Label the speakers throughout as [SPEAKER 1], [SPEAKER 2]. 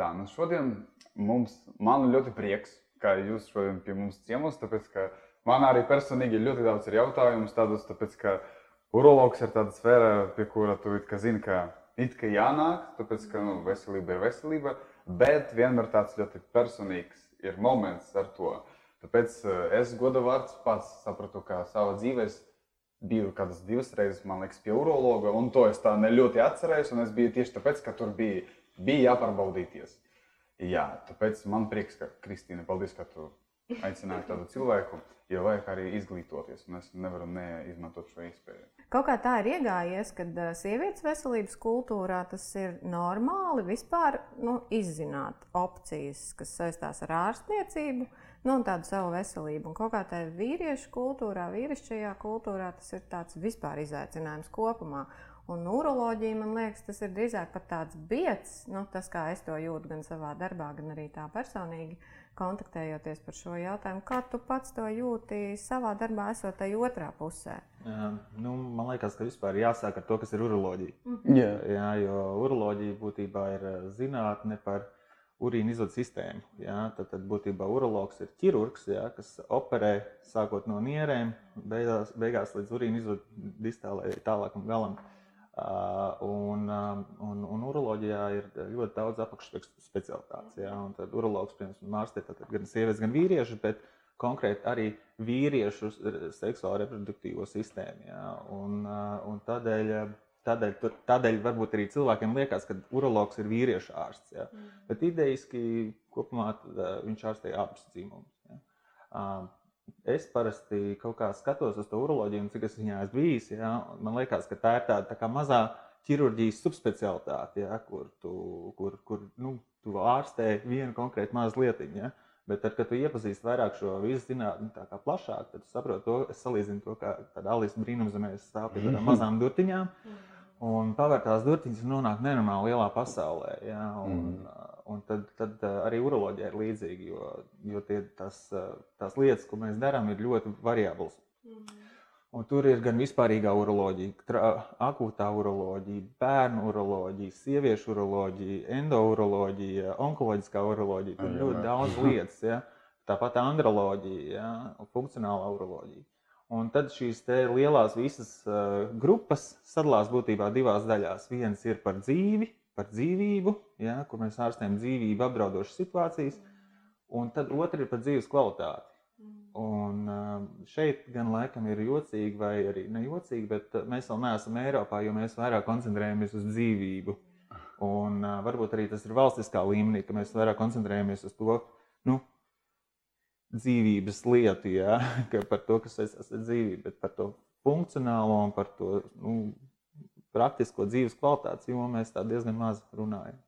[SPEAKER 1] tā, nu šodien mums, man ļoti prieks, ka jūs šodien pie mums ciemos, tāpēc, ka man arī personīgi ir ļoti daudz jautājumu tādus, tāpēc, ka urologs ir tāda sfēra, pie kura tu it kā zini, ka it kā jānāk, tāpēc, ka nu, veselība ir veselība, bet vienmēr tāds ļoti personīgs ir moments ar to. Tāpēc eh, es godu vārds pats sapratu, ka savā dzīvē biju kādas divas reizes, man liekas, pie urologa, un to es tā ne ļoti atcerējos, es biju tieši tāpēc, ka tur bija, bija jāpārbaudīties. Jā, tāpēc man prieks, ka Kristīna, paldies, ka tu aicināji tādu cilvēku, jo vajag arī izglītoties, un es nevaru neizmantot šo iespēju.
[SPEAKER 2] Kaut kā tā ir iegājies, kad sievietes veselības kultūrā tas ir normāli vispār nu, izzināt opcijas, kas saistās ar ārstniecību, nu, un tādu savu veselību. Un kaut kā tā vīriešu kultūrā, vīrišķajā kultūrā tas ir tāds vispār izaicinājums kopumā. Un uroloģija, man liekas, tas ir drīzāk pat tāds biets, nu, tas, kā es to jūtu gan savā darbā, gan arī tā personīgi, kontaktējoties par šo jautājumu. Kā tu pats to jūti savā darbā, esot tajā otrā pusē?
[SPEAKER 3] Jā, nu, man liekas, ka vispār jāsāk ar to, kas ir uroloģija.
[SPEAKER 1] Mm -hmm. Jā.
[SPEAKER 3] Jā, jo uroloģija būtībā ir zinātne par urīna izvadu sistēmu. Jā, tad, tad būtībā urologs ir ķirurgs, jā, kas operē sākot no nierēm, beigās, beigās līdz urīna izvadu distālai tālākam galam. Un, un, un uroloģijā ir ļoti daudz apakšspecialitātes. Ja? Tad urologs, piemēram, ārstē gan sievietes, gan vīriešus, bet konkrēti arī vīriešu seksuālo reproduktīvo sistēmu. Ja? Un, un tādēļ, tādēļ, tādēļ varbūt arī cilvēkiem liekas, ka urologs ir vīriešu ārsts. Ja? Mm. Bet idejiski kopumā viņš ārstē abus dzīvumus. Ja? Es parasti kaut kā skatos uz to uroloģiju, un cik es viņā esmu bijis. Ja, man liekas, ka tā ir tāda tā kā mazā ķirurģijas subspecialitāte, ja, kur tu, kur, kur, nu, tu ārstē vienu konkrētu mazu lietiņu. Ja. Bet, tad, kad tu iepazīsti vairāk šo visu zinātnē, tā kā plašāk, tad saproti to, es salīdzinu to, kā tāda Alisa brīnumzemē stāv pie tādām mazām durtiņām. Un pavērt tās durtiņas un nonākt nenormāli lielā pasaulē. Ja, un, mm. Un tad, tad arī uroloģija ir līdzīga, jo, jo tie, tas, tās lietas, ko mēs darām, ir ļoti variablas. Mm. Un tur ir gan vispārīgā uroloģija, akūtā uroloģija, bērnu uroloģija, sieviešu uroloģija, endouroloģija, onkoloģiskā uroloģija. Tur ir ļoti daudz lietas. Ja? Tāpat androloģija, ja? funkcionālā uroloģija. Un tad šīs lielās visas uh, grupas sadalās būtībā divās daļās. Viens ir par dzīvi, par dzīvību, ja, kur mēs ārstējam dzīvību apdraudošas situācijas, un tad otra ir par dzīves kvalitāti. Un um, šeit gan laikam ir jocīgi, vai arī nejocīgi, bet uh, mēs vēl neesam Eiropā, jo mēs vairāk koncentrējamies uz dzīvību. Un uh, varbūt arī tas ir valstiskā līmenī, ka mēs vairāk koncentrējamies uz to nu, dzīvības lietu, ja? par to, kas saistās ar dzīvību, bet par to funkcionālo un par to nu, praktisko dzīves kvalitātes jomu mēs tā diezgan maz runājam.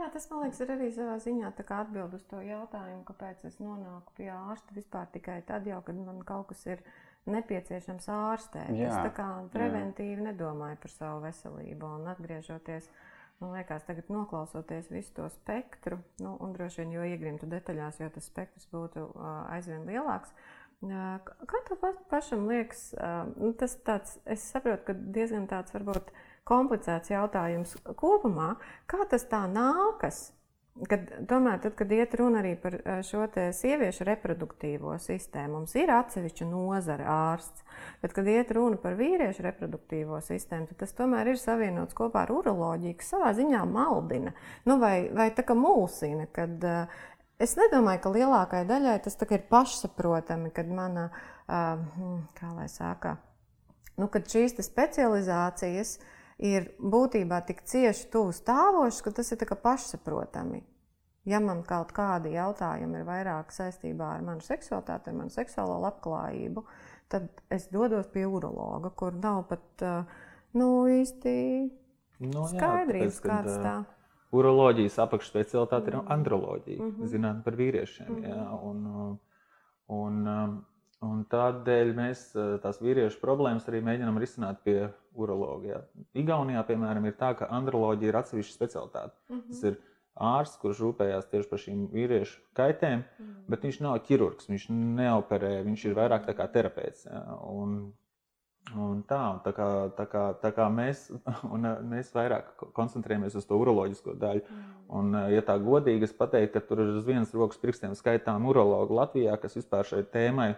[SPEAKER 2] Jā, tas man liekas, ir arī savā ziņā atbild uz to jautājumu, kāpēc es nonāku pie ārsta vispār tikai tad, jau, kad man kaut kas ir nepieciešams ārstēt. Jā, es tā kā preventīvi jā. nedomāju par savu veselību un atgriežoties. Man liekas, tagad noklausoties visu to spektru, nu, un droši vien, jo iegrimtu detaļās, jo tas spektrs būtu uh, aizvien lielāks. Kā tev pašam liekas, nu, tas tāds, es saprotu, ka diezgan tāds varbūt komplicēts jautājums kopumā, kā tas tā nākas? Kad, tomēr, tad, kad iet runa arī par šo sieviešu reproduktīvo sistēmu, mums ir atsevišķa nozara ārsts, bet, kad iet runa par vīriešu reproduktīvo sistēmu, tad tas tomēr ir savienots kopā ar uroloģiju, kas savā ziņā maldina nu, vai, vai tā kā mulsina, kad uh, Es nedomāju, ka lielākajai daļai tas ir pašsaprotami, kad mana, uh, kā lai saka, nu, kad šīs specializācijas ir būtībā tik cieši tuvu stāvošas, ka tas ir pašsaprotami. Ja man kaut kādi jautājumi ir vairāk saistībā ar manu seksualitāti, ar manu seksuālo labklājību, tad es dodos pie urologa, kur nav pat nu, īsti no, nu skaidrības, kāds tā ir
[SPEAKER 3] uroloģijas apakšspecialitāte ir mm. androloģija, mm -hmm. zināt par vīriešiem. Mm -hmm. jā, un, un, un tādēļ mēs tās vīriešu problēmas arī mēģinām risināt pie uroloģija. Igaunijā, piemēram, ir tā, ka androloģija ir atsevišķa specialitāte. Mm -hmm. Tas ir ārsts, kurš rūpējās tieši par šīm vīriešu kaitēm, mm bet viņš nav ķirurgs, viņš neoperē, viņš ir vairāk kā terapeits. Jā, un, Un tā, tā, kā, tā, kā, tā kā mēs, un, mēs vairāk koncentrējamies uz to uroloģisko daļu. Mm. Un, ja tā godīgi es pateiktu, ka tur ir uz vienas rokas pirkstiem skaitām urologi Latvijā, kas vispār šai tēmai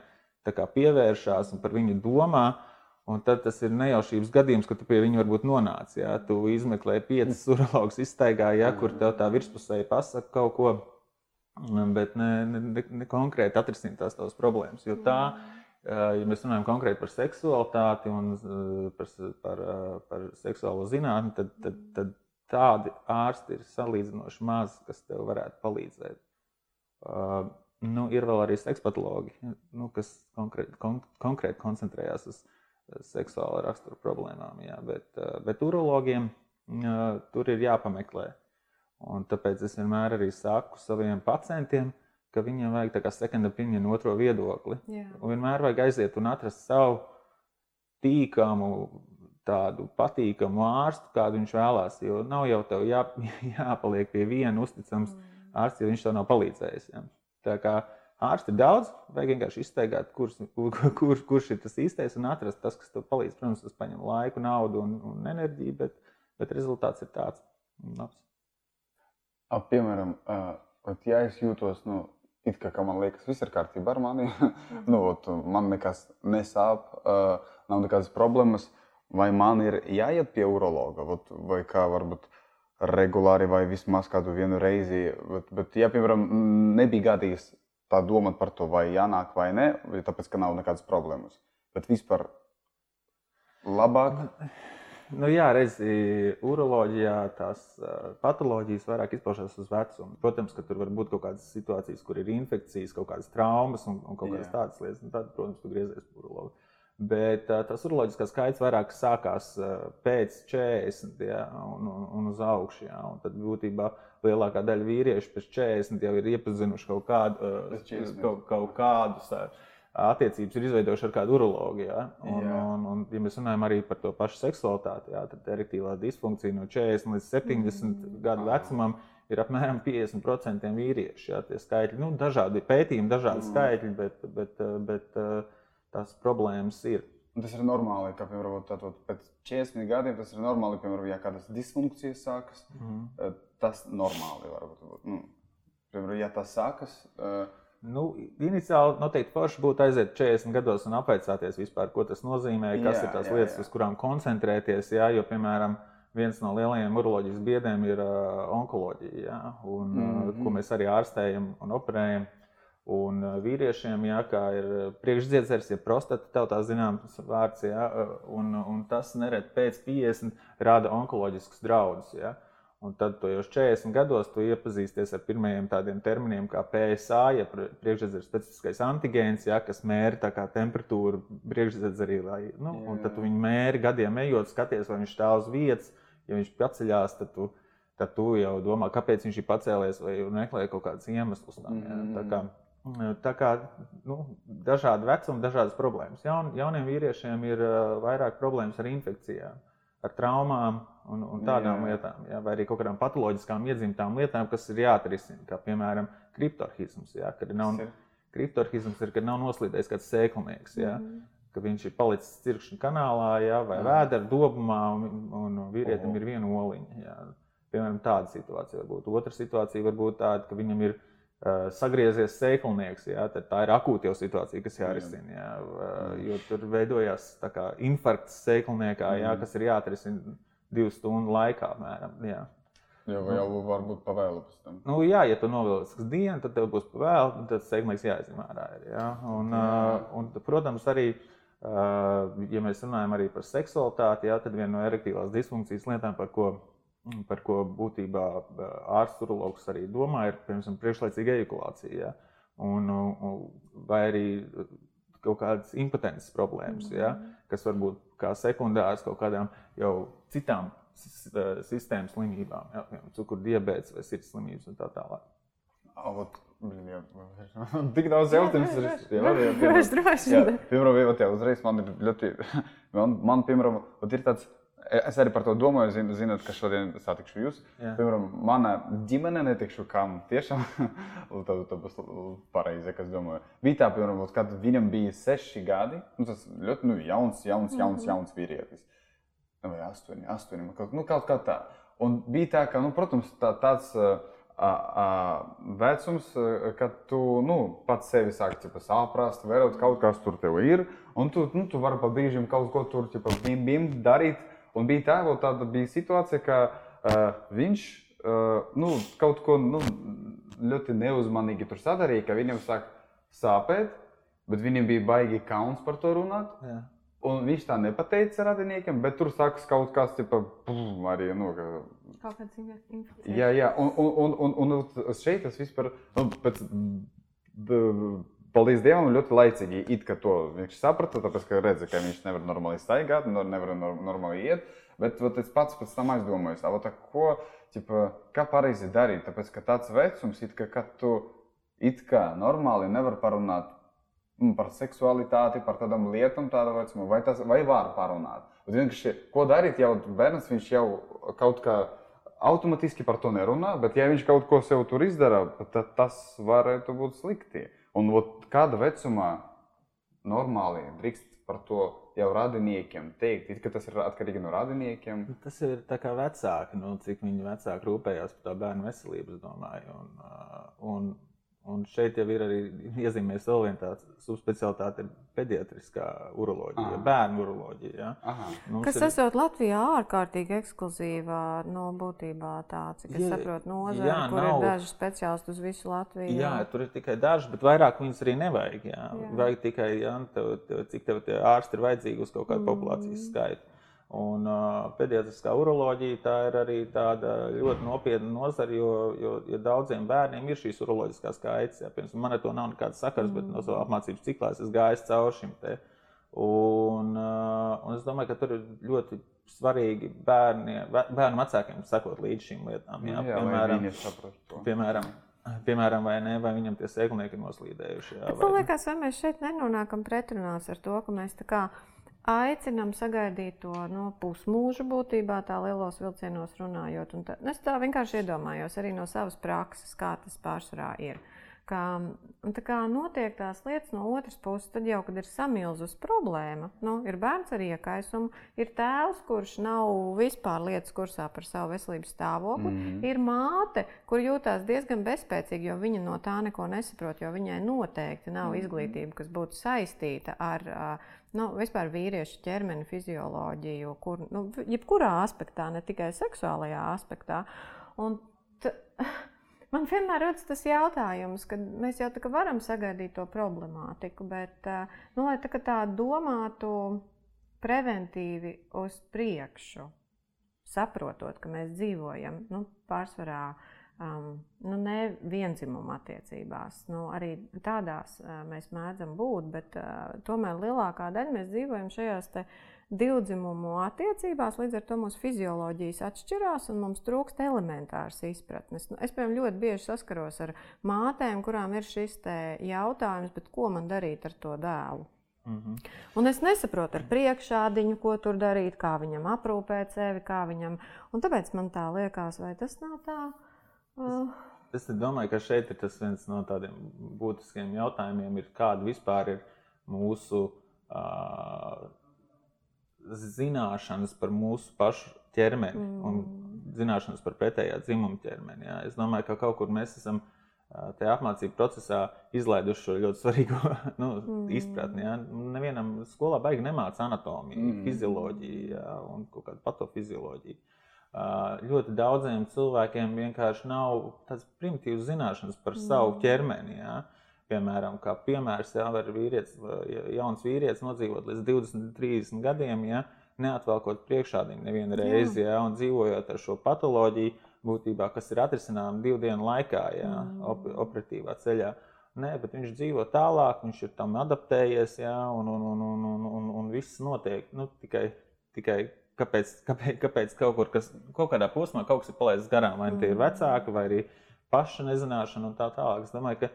[SPEAKER 3] pievēršās un par viņu domā. Un tad tas ir nejaušības gadījums, ka tu pie viņa varbūt nonāc. Ja? Tu izmeklē piecas urologus, iztaigā, ja, kur tev tā virspusē pasaka kaut ko, bet ne, ne, ne konkrēti atrisināt tās tavas problēmas. Jo tā, ja mēs runājam konkrēti par seksualitāti un par, par, par seksuālo zinātni, tad, tad, tad tādi ārsti ir salīdzinoši maz, kas tev varētu palīdzēt. Uh, nu, ir vēl arī sekspatologi, nu, kas konkrēti, kon, konkrēti koncentrējās uz seksuāla rakstura problēmām. Jā, bet, uh, bet urologiem uh, tur ir jāpameklē. Un tāpēc es vienmēr arī saku saviem pacientiem, ka viņiem vajag tādu second opinion, otro viedokli. Vienmēr vajag aiziet un atrast savu tīkamu, tādu patīkamu ārstu, kādu viņš vēlās. Jo nav jau tev jā, jāpaliek pie viena uzticams mm. ārsta, ja viņš tev nav palīdzējis. Ja. Tā kā ārsti ir daudz, vajag vienkārši iztaigāt, kurš, kur, kurš ir tas īstais un atrast tas, kas tev palīdz. Protams, tas prasa laiku, naudu un, un enerģiju, bet, bet rezultāts ir tāds. Labs.
[SPEAKER 1] Ap, piemēram, uh, ja es jūtos, nu, it kā, kā man liekas, viss ir kārtībā ar mani, nu, ot, man nekas nesāp, uh, nav nekādas problēmas, vai man ir jāiet pie urologa, ot, vai kā varbūt regulāri, vai vismaz kādu vienu reizi. Bet, bet ja, piemēram, nebija gadījis tā domāt par to, vai jānāk vai nē, tāpēc, ka nav nekādas problēmas. Bet vispār labāk.
[SPEAKER 3] Nu, jā, reizē uroloģijā tās patoloģijas vairāk izpaužas uz vecumu. Protams, ka tur var būt kaut kādas situācijas, kur ir infekcijas, kaut kādas traumas un, un kaut kādas jā. tādas lietas. Tad, protams, tu griezies pie urologa. Bet tas uroloģiskais skaits vairāk sākās pēc 40 ja, un, un, un uz augšu. Ja, un tad būtībā lielākā daļa vīriešu pēc 40 jau ir iepazinuši kaut, kādu, kaut, kaut kādus attiecības ir izveidojuši ar kādu urologu. Ja? Un, jā. un, un, ja mēs runājam arī par to pašu seksualitāti, jā, tad erektīlā disfunkcija no 40 līdz 70 mm. gadu vecumam ir apmēram 50% vīriešu. Jā, tie skaitļi, nu, dažādi pētījumi, dažādi mm. skaitļi, bet, bet, bet, tās problēmas ir.
[SPEAKER 1] Tas ir normāli, ka piemēram, tātad, pēc 40 gadiem tas ir normāli, piemēram, ja kādas disfunkcijas sākas. Mm. Tas normāli var būt. Nu, piemēram, ja tas sākas. Uh,
[SPEAKER 3] Nu, iniciāli noteikti forši būtu aiziet 40 gados un apveicāties vispār, ko tas nozīmē, kas jā, ir tās jā, lietas, jā. uz kurām koncentrēties. Jā, jo, piemēram, viens no lielajiem uroloģijas biedriem ir uh, onkoloģija, jā, un, mm -hmm. ko mēs arī ārstējam un operējam. Un vīriešiem, jā, kā ir priekšdziedzers, ir prostata, tev tā zināms vārds, jā, un, un tas nereti pēc 50 rada onkoloģiskus draudus. Jā. Un tad, to jau 40 gados, tu iepazīsties ar pirmajiem tādiem terminiem, kā PSA, ja priekšsēdus specifiskais antigēns, ja, kas mēra temperatūru priekšsēdus arī. Lai, nu, un tad tu viņu mēri gadiem ejot, skaties, vai viņš stāv uz vietas. Ja viņš paceļās, tad tu, tad tu jau domā, kāpēc viņš ir pacēlies, vai meklē kaut kādus iemeslus tam. Ja. Tā kā, tā kā nu, dažādi vecumi, dažādas problēmas. Jaun, jauniem vīriešiem ir vairāk problēmas ar infekcijām ar traumām un, un tādām jā. lietām, jā, vai arī kaut kādām patoloģiskām iedzimtām lietām, kas ir jāatrisina, kā piemēram kriptorhisms. Jā, kad nav, kriptorhisms ir, kad nav noslīdējis kāds sēklinieks. Jā, mm -hmm. Ka viņš ir palicis cirkšņa kanālā, jā, vai jā. vēdera dobumā, un, un vīrietim oh. ir viena oliņa. Jā. Piemēram, tāda situācija var būt. Otra situācija var būt tāda, ka viņam ir uh, sagriezies sēklinieks. Jā, tā ir akūta jau situācija, kas jārisina. Jā, uh, jo tur veidojās infarkts sēkliniekā, jā, kas ir jāatrisina divu stundu laikā. Apmēram, jā.
[SPEAKER 1] Jā, vai jau var būt pavēlu pēc tam?
[SPEAKER 3] Nu, jā, ja tu novilksi dienu, tad tev būs pavēlu, tad sēklinieks jāizņem ārā. Jā. Un, uh, un, protams, arī, ja mēs runājam par seksualitāti, jā, tad viena no erektīvās disfunkcijas lietām, par ko par ko būtībā ārsts arī domā, ir piemēram priekšlaicīga ejakulācija. Ja? Un, vai arī kaut kādas impotences problēmas, mm -hmm. ja? kas var būt kā sekundārs kaut kādām jau citām sistēmas slimībām, ja? cukuru diabetes vai sirds slimības un tā tālāk.
[SPEAKER 1] Ot, blin, jā, tik daudz jautājumu. Droši, droši. Piemēram, jau uzreiz man ir ļoti, man, man piemēram, ir tāds Es arī par to domāju, zin, zinot, ka šodien satikšu jūs. Jā. Piemēram, mana ģimene netikšu kam tiešām. tā būs pareizi, kas domāju. Bija tā, piemēram, kad viņam bija seši gadi. Nu, tas ļoti nu, jauns, jauns, jauns, jauns vīrietis. Nu, vai astoņi, astoņi, kaut, nu, kaut kā tā. Un bija tā, ka, nu, protams, tā, tāds. Uh, vecums, kad tu nu, pats sevi sāki saprast, vērot, kaut kas tur tev ir, un tu, nu, tu vari pa brīžiem kaut ko tur bim, bim darīt. Un bija tā, tāda bija situācija, ka uh, viņš uh, nu, kaut ko nu, ļoti neuzmanīgi tur sadarīja, ka viņam sāk sāpēt, bet viņam bija baigi kauns par to runāt. Jā. Un viņš tā nepateica radiniekam, bet tur sākas kaut kas tāds, arī. Nu, ka...
[SPEAKER 2] Kaut kāds infekcijas.
[SPEAKER 1] Jā, jā, un, un, un, un, un šeit tas vispār, nu, pēc, paldies Dievam, ļoti laicīgi it kā to viņš saprata, tāpēc, ka redzi, ka viņš nevar normāli staigāt, nevar normāli iet. Bet vat, es pats pēc tam aizdomājos, tā, ko, ķipa, kā pareizi darīt. Tāpēc, ka tāds vecums, it kā, kad tu it kā normāli nevar parunāt Nu, par seksualitāti, par tādām lietām, tādā vecumā, vai, tas, vai var parunāt. Bet vienkārši, ko darīt, jau bērns viņš jau kaut kā automātiski par to nerunā, bet ja viņš kaut ko sev tur izdara, tad tas varētu būt slikti. Un ot, kāda vecumā normāli drīkst par to jau radiniekiem teikt, it, ka tas ir atkarīgi no radiniekiem.
[SPEAKER 3] Tas ir tā kā vecāki, nu, cik viņi vecāki rūpējās par tā bērnu veselību, es domāju. Un, un Un šeit jau ir arī iezīmēta vēl viena tāda subspecialitāte, ir pediatriskā uroloģija, Aha. bērnu uroloģija. Ja?
[SPEAKER 2] Kas ir... esot Latvijā ārkārtīgi ekskluzīvā, no būtībā tāds, cik es saprotu, nozare, jā, kur nav... ir daži speciālisti uz visu Latviju.
[SPEAKER 3] Jā, jā, tur ir tikai daži, bet vairāk viņus arī nevajag. Jā. Jā. Vajag tikai, jā, tev, tev, cik tev ārsti ir vajadzīgi uz kaut kādu mm. populācijas skaitu. Un pediatriskā uroloģija tā ir arī tāda ļoti nopietna nozara, jo, jo, jo daudziem bērniem ir šīs uroloģiskās kaitas. Ja, piemēram, man ar to nav nekādas sakars, mm. bet no savas apmācības ciklā es gāju cauri šim te. Un, un es domāju, ka tur ir ļoti svarīgi bērni, bērnu vecākiem sekot līdz šīm lietām.
[SPEAKER 1] Ja, jā, piemēram,
[SPEAKER 3] piemēram, Piemēram, vai, ne, vai viņam tie sēklinieki ir noslīdējuši. Jā,
[SPEAKER 2] man liekas, vai mēs šeit nenonākam pretrunās ar to, ka mēs tā kā Aicinām sagaidīt to no pusmūža būtībā, tā lielos vilcienos runājot. Tā, es tā vienkārši iedomājos arī no savas prakses, kā tas pārsvarā ir. Kā, tā kā notiek tās lietas no otras puses, tad jau, kad ir samilzus problēma, nu, ir bērns ar iekaisumu, ir tēvs, kurš nav vispār lietas kursā par savu veselības stāvokli, mm -hmm. ir māte, kur jūtas diezgan bezspēcīga, jo viņa no tā neko nesaprot, jo viņai noteikti nav mm -hmm. izglītība, kas būtu saistīta ar uh, nu, vispār vīriešu ķermeni fizioloģiju, kur, nu, jebkurā aspektā, ne tikai seksuālajā aspektā. Un t, man vienmēr rodas tas jautājums, ka mēs jau tā varam sagaidīt to problemātiku, bet nu, lai tā, tā domātu preventīvi uz priekšu, saprotot, ka mēs dzīvojam nu, pārsvarā um, nu, ne vienzimuma attiecībās. Nu, arī tādās uh, mēs mēdzam būt, bet uh, tomēr lielākā daļa mēs dzīvojam šajās divdzimumu attiecībās. Līdz ar to mūsu fizioloģijas atšķirās un mums trūkst elementāras izpratnes. Nu, es, piemēram, ļoti bieži saskaros ar mātēm, kurām ir šis jautājums, ko man darīt ar to dēlu. Mm -hmm. Un es nesaprotu ar priekšādiņu, ko tur darīt, kā viņam aprūpēt sevi, kā viņam. Un tāpēc man tā liekas, vai tas nav tā
[SPEAKER 3] Uh. Es, es domāju, ka šeit ir tas viens no tādiem būtiskiem jautājumiem, ir, kāda vispār ir mūsu uh, zināšanas par mūsu pašu ķermeni mm. un zināšanas par pretējā dzimuma ķermeni. Jā. Es domāju, ka kaut kur mēs esam tajā apmācību procesā izlaiduši šo ļoti svarīgo nu, mm. izpratni. Ja? Nevienam skolā baigi nemāca anatomiju, mm. fizioloģiju ja? un kaut kādu patofizioloģiju. Ļoti daudziem cilvēkiem vienkārši nav tādas primitīvas zināšanas par mm. savu ķermeni. Ja? Piemēram, kā piemērs, ja vīrietis, jauns vīrietis nodzīvot līdz 20, 30 gadiem, ja neatvelkot priekšādienu nevienu reizi, ja, un dzīvojot ar šo patoloģiju, būtībā, kas ir atrisināma divu dienu laikā, ja, mm. op operatīvā ceļā. Nē, bet viņš dzīvo tālāk, viņš ir tam adaptējies, ja, un, un, un, un, un, un, un viss notiek nu, tikai, tikai kāpēc, kāpēc, kāpēc kaut kur, kas kaut kādā posmā kaut kas ir palaidis garām, vai nu tie ir mm. vecāki, vai arī paša nezināšana un tā tālāk. Es domāju, ka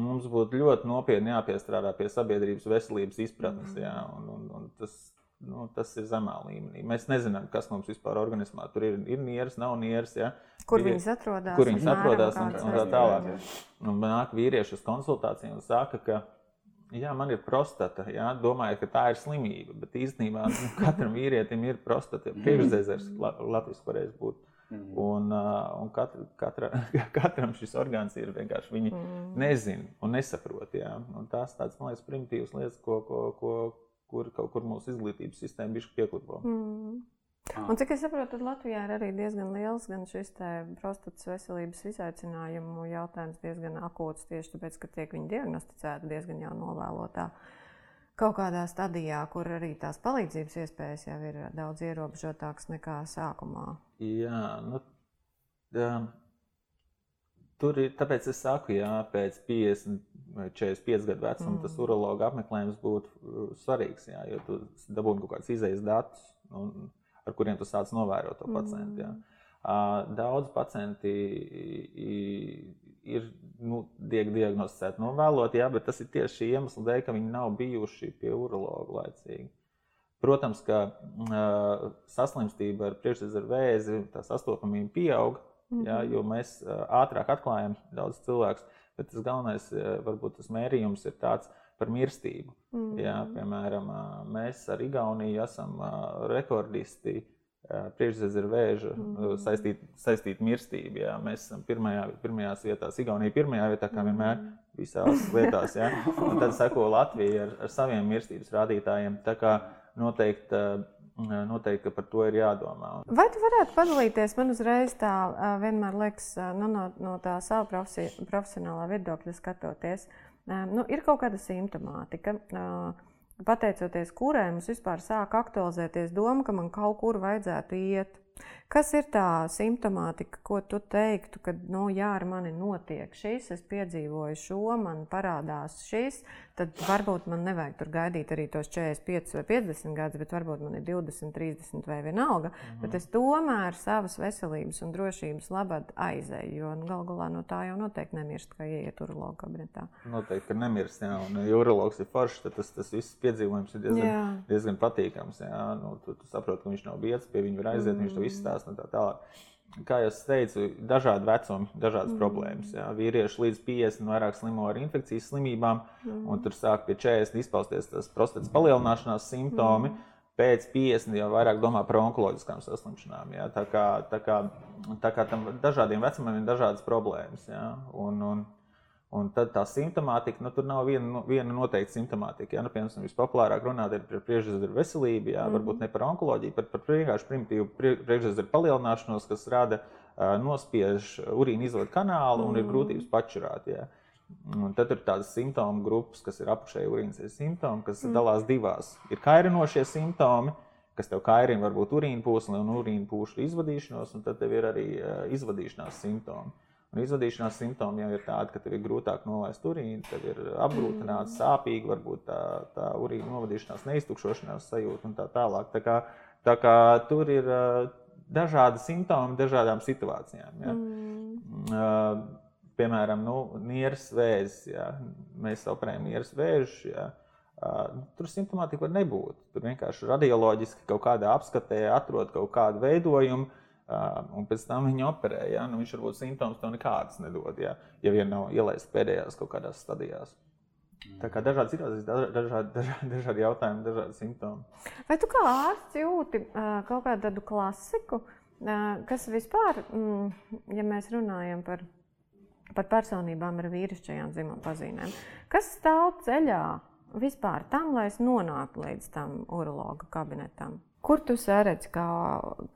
[SPEAKER 3] mums būtu ļoti nopietni jāpiestrādā pie sabiedrības veselības izpratnes. Mm. Jā, un, un, un tas, nu, tas ir zemā līmenī. Mēs nezinām, kas mums vispār organismā tur ir. Ir nieres, nav nieres. Ja?
[SPEAKER 2] Kur viņas atrodas?
[SPEAKER 3] Kur viņas atrodas un, un tā tālāk. Un nāk vīrieši uz konsultācijām un saka, ka jā, man ir prostata. Jā, domāju, ka tā ir slimība. Bet īstenībā nu, katram vīrietim ir prostata. Priekšzēzers Latvijas varēs būt. Mm. Un, uh, un katra, katra, katram šis orgāns ir vienkārši viņi mm. nezina un nesaprot. Jā. Un tās tādas, man liekas, primitīvas lietas, ko, ko, ko, kur kaut kur mūsu izglītības sistēma bišķi pieklipo. Mm.
[SPEAKER 2] Ah. Un cik es saprotu, tad Latvijā ir arī diezgan liels gan šis prostatas veselības izaicinājumu jautājums, diezgan akūts tieši tāpēc, ka tiek viņi diagnosticēti diezgan jau novēlotā. Kaut kādā stadijā, kur arī tās palīdzības iespējas jau ir daudz ierobežotākas nekā sākumā.
[SPEAKER 3] Jā, nu, jā, Tur ir, tāpēc es saku, ja pēc 50 vai 45 gadu vecuma mm. tas urologa apmeklējums būtu uh, svarīgs. Jā, jo tu dabūji kaut kādus izējas datus, un, ar kuriem tu sāc novērot to pacientu. Jā. Uh, daudz pacienti ir nu, diagnosticēti novēlot, jā, bet tas ir tieši šī iemesla dēļ, ka viņi nav bijuši pie urologa laicīgi. Protams, ka uh, saslimstība ar priekšsēdzeru vēzi, tā sastopamība pieauga, Mm -hmm. ja, jo mēs ātrāk atklājam daudz cilvēku. Bet tas galvenais, varbūt tas mērījums ir tāds par mirstību. Mm -hmm. ja, piemēram, mēs ar Igauniju esam rekordisti priekšsēdus vēža mm saistīta saistīt mirstība. Jā. Mēs esam pirmajā, pirmajās vietās, Igaunija pirmajā vietā, kā vienmēr visās lietās. Jā. Un tad seko Latvija ar, ar saviem mirstības rādītājiem. Tā kā noteikti Noteikti par to ir jādomā.
[SPEAKER 2] Vai tu varētu padalīties? Man uzreiz tā vienmēr liekas, nu, no, no tā sava profesi, profesionālā viedokļa skatoties, nu, ir kaut kāda simptomātika. Pateicoties kurai mums vispār sāk aktualizēties doma, ka man kaut kur vajadzētu iet. Kas ir tā simptomātika, ko tu teiktu, ka nu, jā, ar mani notiek šis, es piedzīvoju šo, man parādās šis, tad varbūt man nevajag tur gaidīt arī tos 45 vai 50 gadus, bet varbūt man ir 20, 30 vai vienalga. -hmm. Bet es tomēr savas veselības un drošības labad aizēju, jo nu, gal galā no tā jau noteikti nemirst, kā ieiet urologa kabinetā.
[SPEAKER 3] Noteikti, ka nemirst, jā, un ja urologs ir foršs, tad tas, tas viss piedzīvojums ir diezgan, jā. diezgan patīkams. Jā, nu, tu, tu saproti, ka viņš nav biedrs, pie viņa var aiziet, -hmm. viņš to izstāsta un tā tālāk kā jau teicu, dažādi vecumi, dažādas mm. problēmas. Jā. Vīrieši līdz 50 vairāk slimo ar infekcijas slimībām, mm. un tur sāk pie 40 izpausties tas prostatas palielināšanās simptomi. Mm. Pēc 50 jau vairāk domā par onkoloģiskām saslimšanām. Jā. Tā kā, tā kā, tā kā tam dažādiem vecumiem ir dažādas problēmas. Jā. Un, un, Un tad tā simptomātika, nu, tur nav viena, nu, viena noteikta simptomātika. Ja? Nu, piemēram, vispopulārāk runāt par priekšsēdētāju veselību, jā, mm. varbūt ne par onkoloģiju, bet par vienkārši primitīvu priekšsēdētāju palielināšanos, kas rada uh, nospiež urīna izvadu kanālu un mm. ir grūtības pačurāt. Jā. Un tad ir tādas simptomu grupas, kas ir apakšēji urīnas simptomi, kas mm. dalās divās. Ir kairinošie simptomi, kas tev kairina varbūt urīna pūsli un urīna pūšu izvadīšanos, un tad tev ir arī uh, izvadīšanās simptomi. Un izvadīšanās simptomi jau ir tādi, ka tev ir grūtāk nolaist urīnu, tev ir apgrūtināts, sāpīgi, varbūt tā, tā urīna novadīšanās, neiztukšošanās sajūta un tā tālāk. Tā kā, tā kā tur ir dažādi simptomi dažādām situācijām. Ja. Mm. Uh, piemēram, nu, nieras vēzis. Ja. Mēs operējam nieras vēžus. Ja. Uh, tur simptomātika var nebūt. Tur vienkārši radioloģiski kaut kādā apskatē atrod kaut kādu veidojumu un pēc tam viņu operē. Ja? Nu, viņš varbūt simptomus to nekādas nedod, ja, ja vien nav ielaists pēdējās kaut kādās stadijās. Tā kā dažādi situācijas, dažādi, dažādi, dažādi jautājumi, dažādi simptomi.
[SPEAKER 2] Vai tu kā ārsts jūti kaut kādu tādu klasiku, kas vispār, mm, ja mēs runājam par, par personībām ar vīrišķajām dzimuma pazīmēm, kas stāv ceļā vispār tam, lai es nonāktu līdz tam urologa kabinetam? Kur tu saredzi, kā,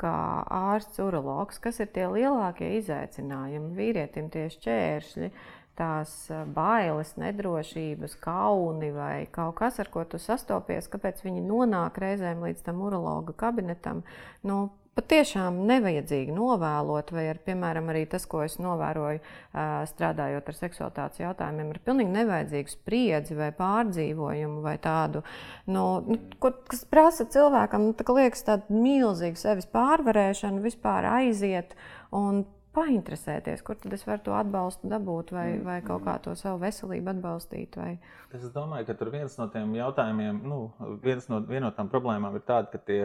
[SPEAKER 2] kā ārsts, urologs, kas ir tie lielākie izaicinājumi? Vīrietim, tie šķēršļi, tās bailes, nedrošības, kauni vai kaut kas, ar ko tu sastopies, kāpēc viņi nonāk reizēm līdz tam urologa kabinetam? Nu, patiešām nevajadzīgi novēlot, vai ar, piemēram, arī tas, ko es novēroju, strādājot ar seksualitātes jautājumiem, ir pilnīgi nevajadzīgu spriedzi vai pārdzīvojumu vai tādu, nu, nu, ko, kas prasa cilvēkam, nu, tā liekas, tādu milzīgu sevis pārvarēšanu, vispār aiziet un painteresēties, kur tad es varu to atbalstu dabūt, vai, mm. vai kaut kā to savu veselību atbalstīt. Vai...
[SPEAKER 3] Es domāju, ka tur viens no tiem jautājumiem, nu, viens no, viena no tām problēmām ir tāda, ka tie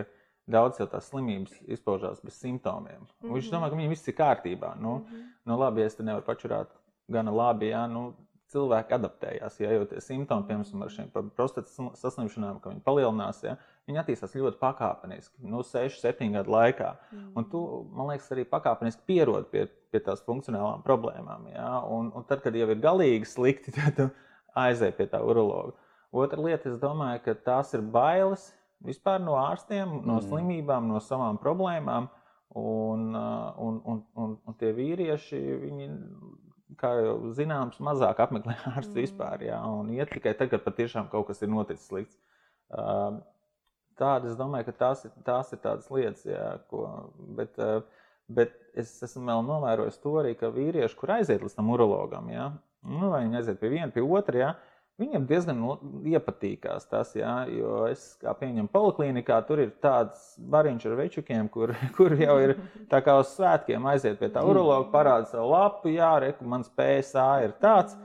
[SPEAKER 3] daudz jau tās slimības izpaužās bez simptomiem. Mm -hmm. Viņš domā, ka viņiem viss ir kārtībā. Nu, mm -hmm. nu labi, ja es te nevaru pačurāt gana labi, jā, nu, cilvēki adaptējās. Ja jau tie simptomi, piemēram, ar šīm prostatas saslimšanām, ka viņi palielinās, ja, viņi attīstās ļoti pakāpeniski, nu, 6, 7 gadu laikā. Mm. Un tu, man liekas, arī pakāpeniski pierod pie, pie tās funkcionālām problēmām. Ja, un, un tad, kad jau ir galīgi slikti, tad tu aizēji pie tā urologa. Otra lieta, es domāju, ka tās ir bailes vispār no ārstiem, no mm. slimībām, no savām problēmām. Un, uh, un, un, un, un tie vīrieši, viņi, kā jau zināms, mazāk apmeklē ārstu mm. vispār. Jā, un iet tikai tad, kad patiešām kaut kas ir noticis slikts. Uh, Tāda, es domāju, ka tās, tās ir tādas lietas, jā, ko. Bet, uh, bet es esmu vēl novērojis to arī, ka vīrieši, kur aiziet līdz tam urologam, jā, nu, vai viņi aiziet pie viena, pie otra, jā, Viņam diezgan no, iepatīkās tas, jā, jo es kā pieņemu poliklinikā, tur ir tāds bariņš ar večukiem, kur, kur jau ir tā kā uz svētkiem aiziet pie tā urologa, parāda savu lapu, jā, reku, mans PSA ir tāds,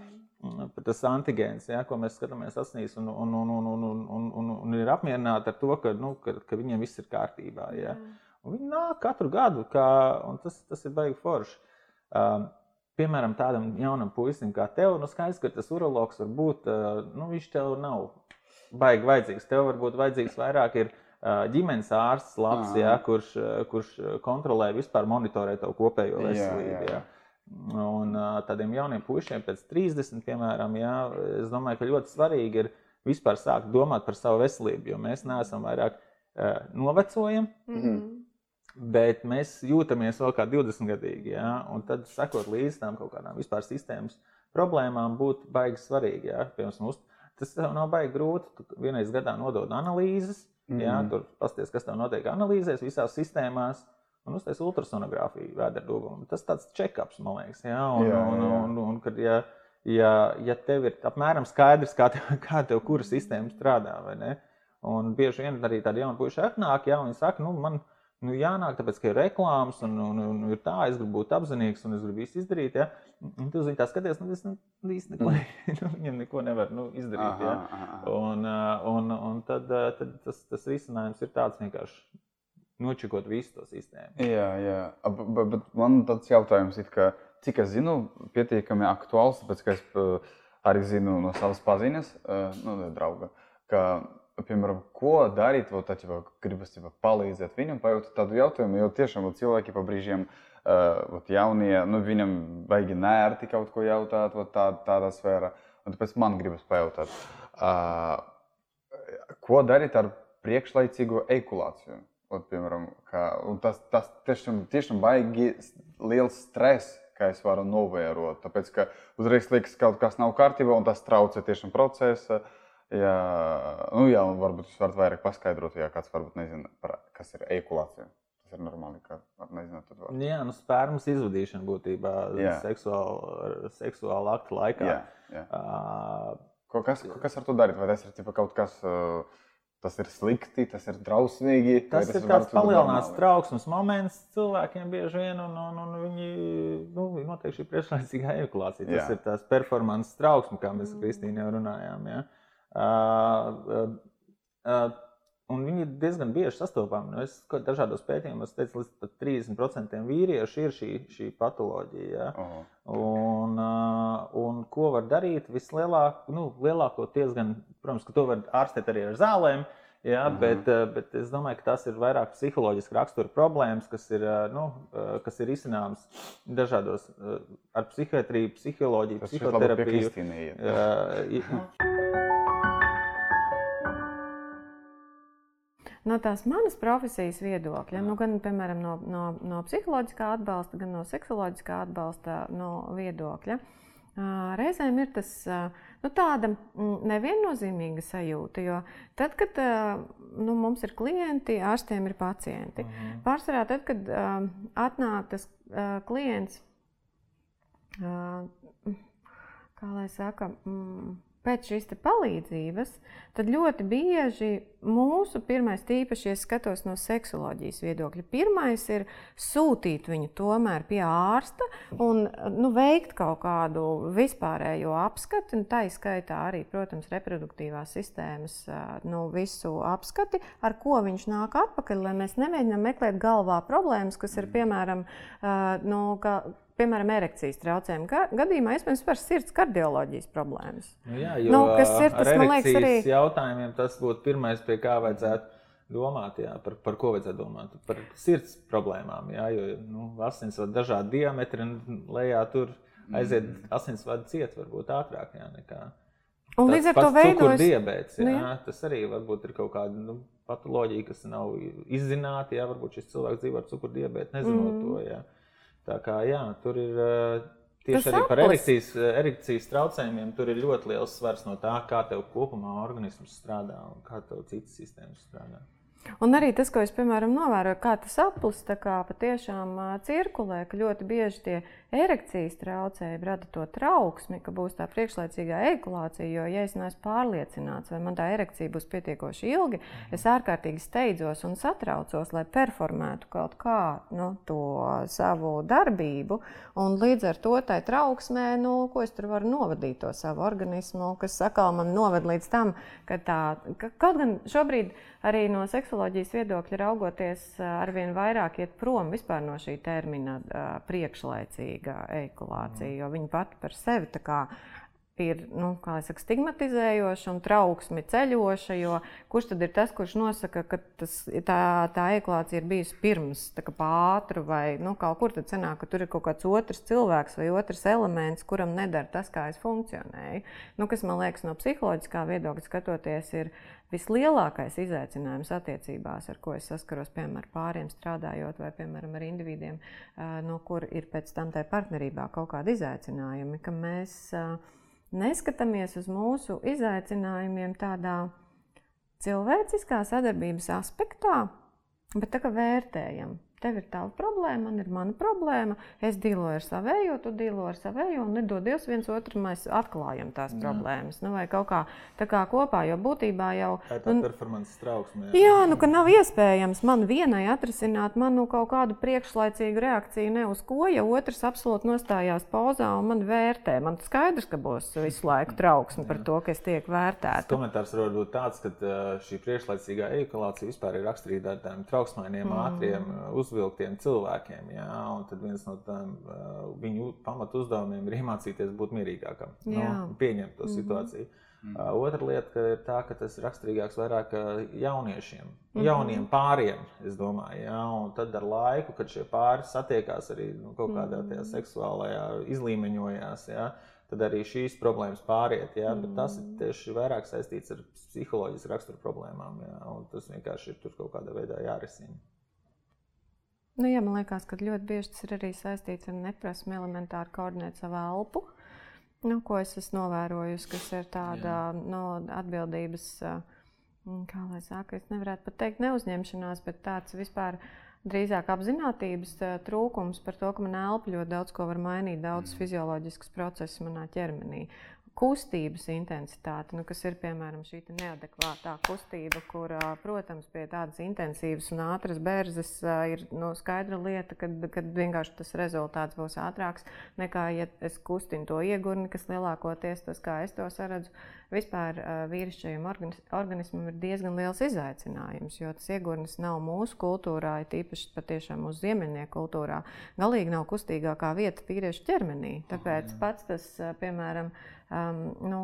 [SPEAKER 3] tas antigēns, jā, ko mēs skatāmies asinīs un, un, un, un, un, un, un, un ir apmierināti ar to, ka, nu, ka, ka viņiem viss ir kārtībā, jā. Un viņi nāk katru gadu, kā, un tas, tas ir baigi forši. Um, piemēram, tādam jaunam puisim kā tev, nu skaidrs, ka tas urologs var būt, nu, viņš tev nav baigi vajadzīgs. Tev varbūt vajadzīgs vairāk ir ģimenes ārsts, labs, jā, kurš, kurš kontrolē vispār monitorē tavu kopējo veselību. Jā, jā. Jā. Un tādiem jauniem puišiem pēc 30, piemēram, jā, es domāju, ka ļoti svarīgi ir vispār sākt domāt par savu veselību, jo mēs neesam vairāk novecojam. Mm -hmm bet mēs jūtamies vēl kā 20 gadīgi. Ja? Un tad, sekot līdzi tam kaut kādām vispār sistēmas problēmām, būtu baigi svarīgi. Ja? Piemēram, uz, tas nav baigi grūti. Tu vienreiz gadā nodod analīzes, mm. ja? Tur pasties, kas tev notiek analīzēs, visās sistēmās. Un uztais ultrasonogrāfiju vēderdūgumu. Tas tāds check-ups, man liekas. Ja? Un, jā, jā. Un, un, un, un, kad, ja, ja, ja tev ir apmēram skaidrs, kā tev, kā tev kura sistēma strādā, vai ne? Un bieži vien arī tādi jauni puiši atnāk, ja viņi saka, nu, man ir nu, jānāk, tāpēc, ka ir reklāmas, un, un, un, un ir tā, es gribu būt apzinīgs, un es gribu visu izdarīt. Ja? Un tu zini, tā skaties, nu, es nu, īsti neko, nu, viņam neko nevar nu, izdarīt. Aha, ja? aha. Un, un, un tad, tad tas, tas risinājums ir tāds vienkārši nočikot visu to sistēmu.
[SPEAKER 1] Jā, jā. Bet, bet man tāds jautājums, ka, cik es zinu, pietiekami aktuāls, tāpēc, ka es arī zinu no savas paziņas, nu, drauga, ka piemēram, ko darīt, vai tad, ja gribas ja palīdzēt viņam, pajautāt tādu jautājumu, jo tiešām cilvēki pa brīžiem, uh, jaunie, nu, viņam baigi nērti kaut ko jautāt, tā, tādā sfērā, un tāpēc man gribas pajautāt, uh, ko darīt ar priekšlaicīgo eikulāciju? Ot, piemēram, kā, tas, tas tiešām, tiešām baigi liels stress, kā es varu novērot, tāpēc, ka uzreiz liekas, ka kaut kas nav kārtībā, un tas traucē tiešām procesu. Uh, Jā, nu, jā, varbūt jūs varat vairāk paskaidrot, ja kāds varbūt nezina, par, kas ir eikulācija. Tas ir normāli, ka nezināt, tad var.
[SPEAKER 3] Jā, nu, spērmas izvadīšana būtībā seksuāla, seksuāla akta laikā. Jā, jā. Uh,
[SPEAKER 1] ko, kas, ko, kas ar to darīt? Vai tas ir tipa, kaut kas, tas ir slikti, tas ir drausmīgi?
[SPEAKER 3] Tas, tas ir tāds palielināts trauksmes moments cilvēkiem bieži vien, un, un, un viņi, nu, noteikti šī priekšlaicīgā eikulācija. Tas jā. ir tās performances trauksme, kā mēs ar Kristīnu jau runājām. Ja? Uh, un viņi ir diezgan bieži sastopami. Nu, es dažādos pētījumos teicu, līdz 30% vīriešu ir šī, šī patoloģija. Ja? -huh. un, un ko var darīt? Vislielāk, nu, lielākoties, gan, protams, ka to var ārstēt arī ar zālēm. Jā, mm -hmm. bet, bet es domāju, ka tas ir vairāk psiholoģiski rakstura problēmas, kas ir, nu, kas ir izcināmas dažādos ar psihiatriju, psiholoģiju, tas psihoterapiju.
[SPEAKER 2] No tās manas profesijas viedokļa, nu, gan piemēram, no, no, no psiholoģiskā atbalsta, gan no seksuoloģiskā atbalsta no viedokļa. Reizēm ir tas, nu, tāda mm, neviennozīmīga sajūta, jo tad, kad nu, mums ir klienti, ārstiem ir pacienti. Mhm. Pārsvarā tad, kad atnāk tas klients, kā lai saka, mm, pēc šīs palīdzības, tad ļoti bieži mūsu pirmais, tīpaši, ja skatos no seksoloģijas viedokļa, pirmais ir sūtīt viņu tomēr pie ārsta un nu, veikt kaut kādu vispārējo apskati, un tā izskaitā arī, protams, reproduktīvās sistēmas nu, visu apskati, ar ko viņš nāk atpakaļ, lai mēs nemēģinām meklēt galvā problēmas, kas ir piemēram nu, piemēram, erekcijas traucējumu gadījumā, iespējams, par sirds kardioloģijas problēmas.
[SPEAKER 3] Nu, jā, jo, nu, kas ir tas, man liekas, arī jautājumiem, tas būtu pirmais, pie kā vajadzētu domāt, jā, par, par ko vajadzētu domāt. Par sirds problēmām, jā, jo nu, asinsvadu dažādi diametri un lejā tur aiziet mm. asinsvadu ciet varbūt ātrāk jā, nekā.
[SPEAKER 2] Un līdz ar to veidojas
[SPEAKER 3] diabetes. Jā, nu, jā. Tas arī varbūt ir kaut kāda nu, patoloģija, kas nav izzināta. Jā, varbūt šis cilvēks dzīvo ar cukurdibētu, nezinot mm. to. Jā. Tā kā jā, tur ir tieši Tas arī par erekcijas, erekcijas traucējumiem. Tur ir ļoti liels svars no tā, kā tev kopumā organisms strādā un kā tev citas sistēmas strādā.
[SPEAKER 2] Un arī tas, ko es piemēram novēroju, kā tas aplis patiešām cirkulē, ka ļoti bieži tie erekcijas traucējumi rada to trauksmi, ka būs tā priekšlaicīgā ejakulācija. Jo, ja es neesmu pārliecināts, vai man tā erekcija būs pietiekoši ilgi, es ārkārtīgi steidzos un satraucos, lai performētu kaut kā nu, to savu darbību. Un līdz ar to tai trauksmē, nu, ko es tur varu novadīt to savu organismu, kas atkal man noved līdz tam, ka tā, ka kaut gan šobrīd arī no seksoloģijas viedokļa raugoties, arvien vairāk iet prom no šī termina priekšlaicīga ejakulācija, jo viņa pati par sevi ir nu, saka, stigmatizējoša un trauksmi ceļoša. Kurš tad ir tas, kurš nosaka, ka tas, tā, tā ejakulācija ir bijusi pirms pātru vai nu, kaut kur tad sanāk, ka tur ir kaut kāds otrs cilvēks vai otrs elements, kuram nedara tas, kā es funkcionēju. Nu, kas man liekas no psiholoģiskā viedokļa skatoties, ir vislielākais izaicinājums attiecībās, ar ko es saskaros, piemēram, ar pāriem strādājot, vai, piemēram, ar individiem, no kur ir pēc tam tajā partnerībā kaut kādi izaicinājumi, ka mēs neskatāmies uz mūsu izaicinājumiem tādā cilvēciskā sadarbības aspektā, bet tā kā vērtējam tev ir tava problēma, man ir mana problēma. Es dīloju ar savējo, tu dīlo ar savējo, un nedodies viens otram, mēs atklājam tās jā. problēmas. Nu, vai kaut kā tā kā kopā, jo būtībā jau.
[SPEAKER 3] Tā ir tā nu, performances trauksme.
[SPEAKER 2] Jā. jā, nu, ka nav iespējams man vienai atrisināt manu kaut kādu priekšlaicīgu reakciju ne uz ko, ja otrs absolūti nostājās pozā un man vērtē. Man skaidrs, ka būs visu laiku trauksme par to, ka es tiek vērtēta.
[SPEAKER 3] Komentārs var būt tāds, ka šī priekšlaicīgā ejakulācija vispār ir raksturīga tādiem trauksmainiem, mm. ātriem uzvedumiem uzvilktiem cilvēkiem. Jā, un tad viens no tām uh, viņu pamatu uzdevumiem ir iemācīties būt mierīgākam, nu, pieņemt to mm -hmm. situāciju. Mm. Uh, otra lieta ir tā, ka tas ir raksturīgāks vairāk jauniešiem, mm -hmm. jauniem pāriem. Domāju, jā, un tad ar laiku, kad šie pāri satiekās arī nu, kaut kādā mm -hmm. seksuālajā izlīmeņojās, jā, tad arī šīs problēmas pāriet. Jā, mm. Bet tas ir tieši vairāk saistīts ar psiholoģisku raksturu problēmām. Jā, tas vienkārši ir kaut kādā veidā jārisina.
[SPEAKER 2] Nu, jā, man liekas, ka ļoti bieži tas ir arī saistīts ar neprasmu elementāri koordinēt savu elpu. Nu, ko es esmu novērojusi, kas ir tāda no, atbildības, kā lai saka, es nevarētu pat teikt neuzņemšanās, bet tāds vispār drīzāk apziņotības trūkums par to, ka man elpa ļoti daudz ko var mainīt, daudz fizioloģiskus procesus manā ķermenī kustības intensitāte, nu, kas ir piemēram šī neadekvātā kustība, kur, protams, pie tādas intensīvas un ātras bērzes ir nu, skaidra lieta, ka vienkārši tas rezultāts būs ātrāks nekā, ja es kustinu to iegurni, kas lielākoties tas, kā es to saredzu, vispār vīrišķajam organismam ir diezgan liels izaicinājums, jo tas iegurnis nav mūsu kultūrā, ir tīpaši patiešām mūsu ziemeļnieku kultūrā, galīgi nav kustīgākā vieta vīriešu ķermenī. Tāpēc pats tas, piemēram, um, nu,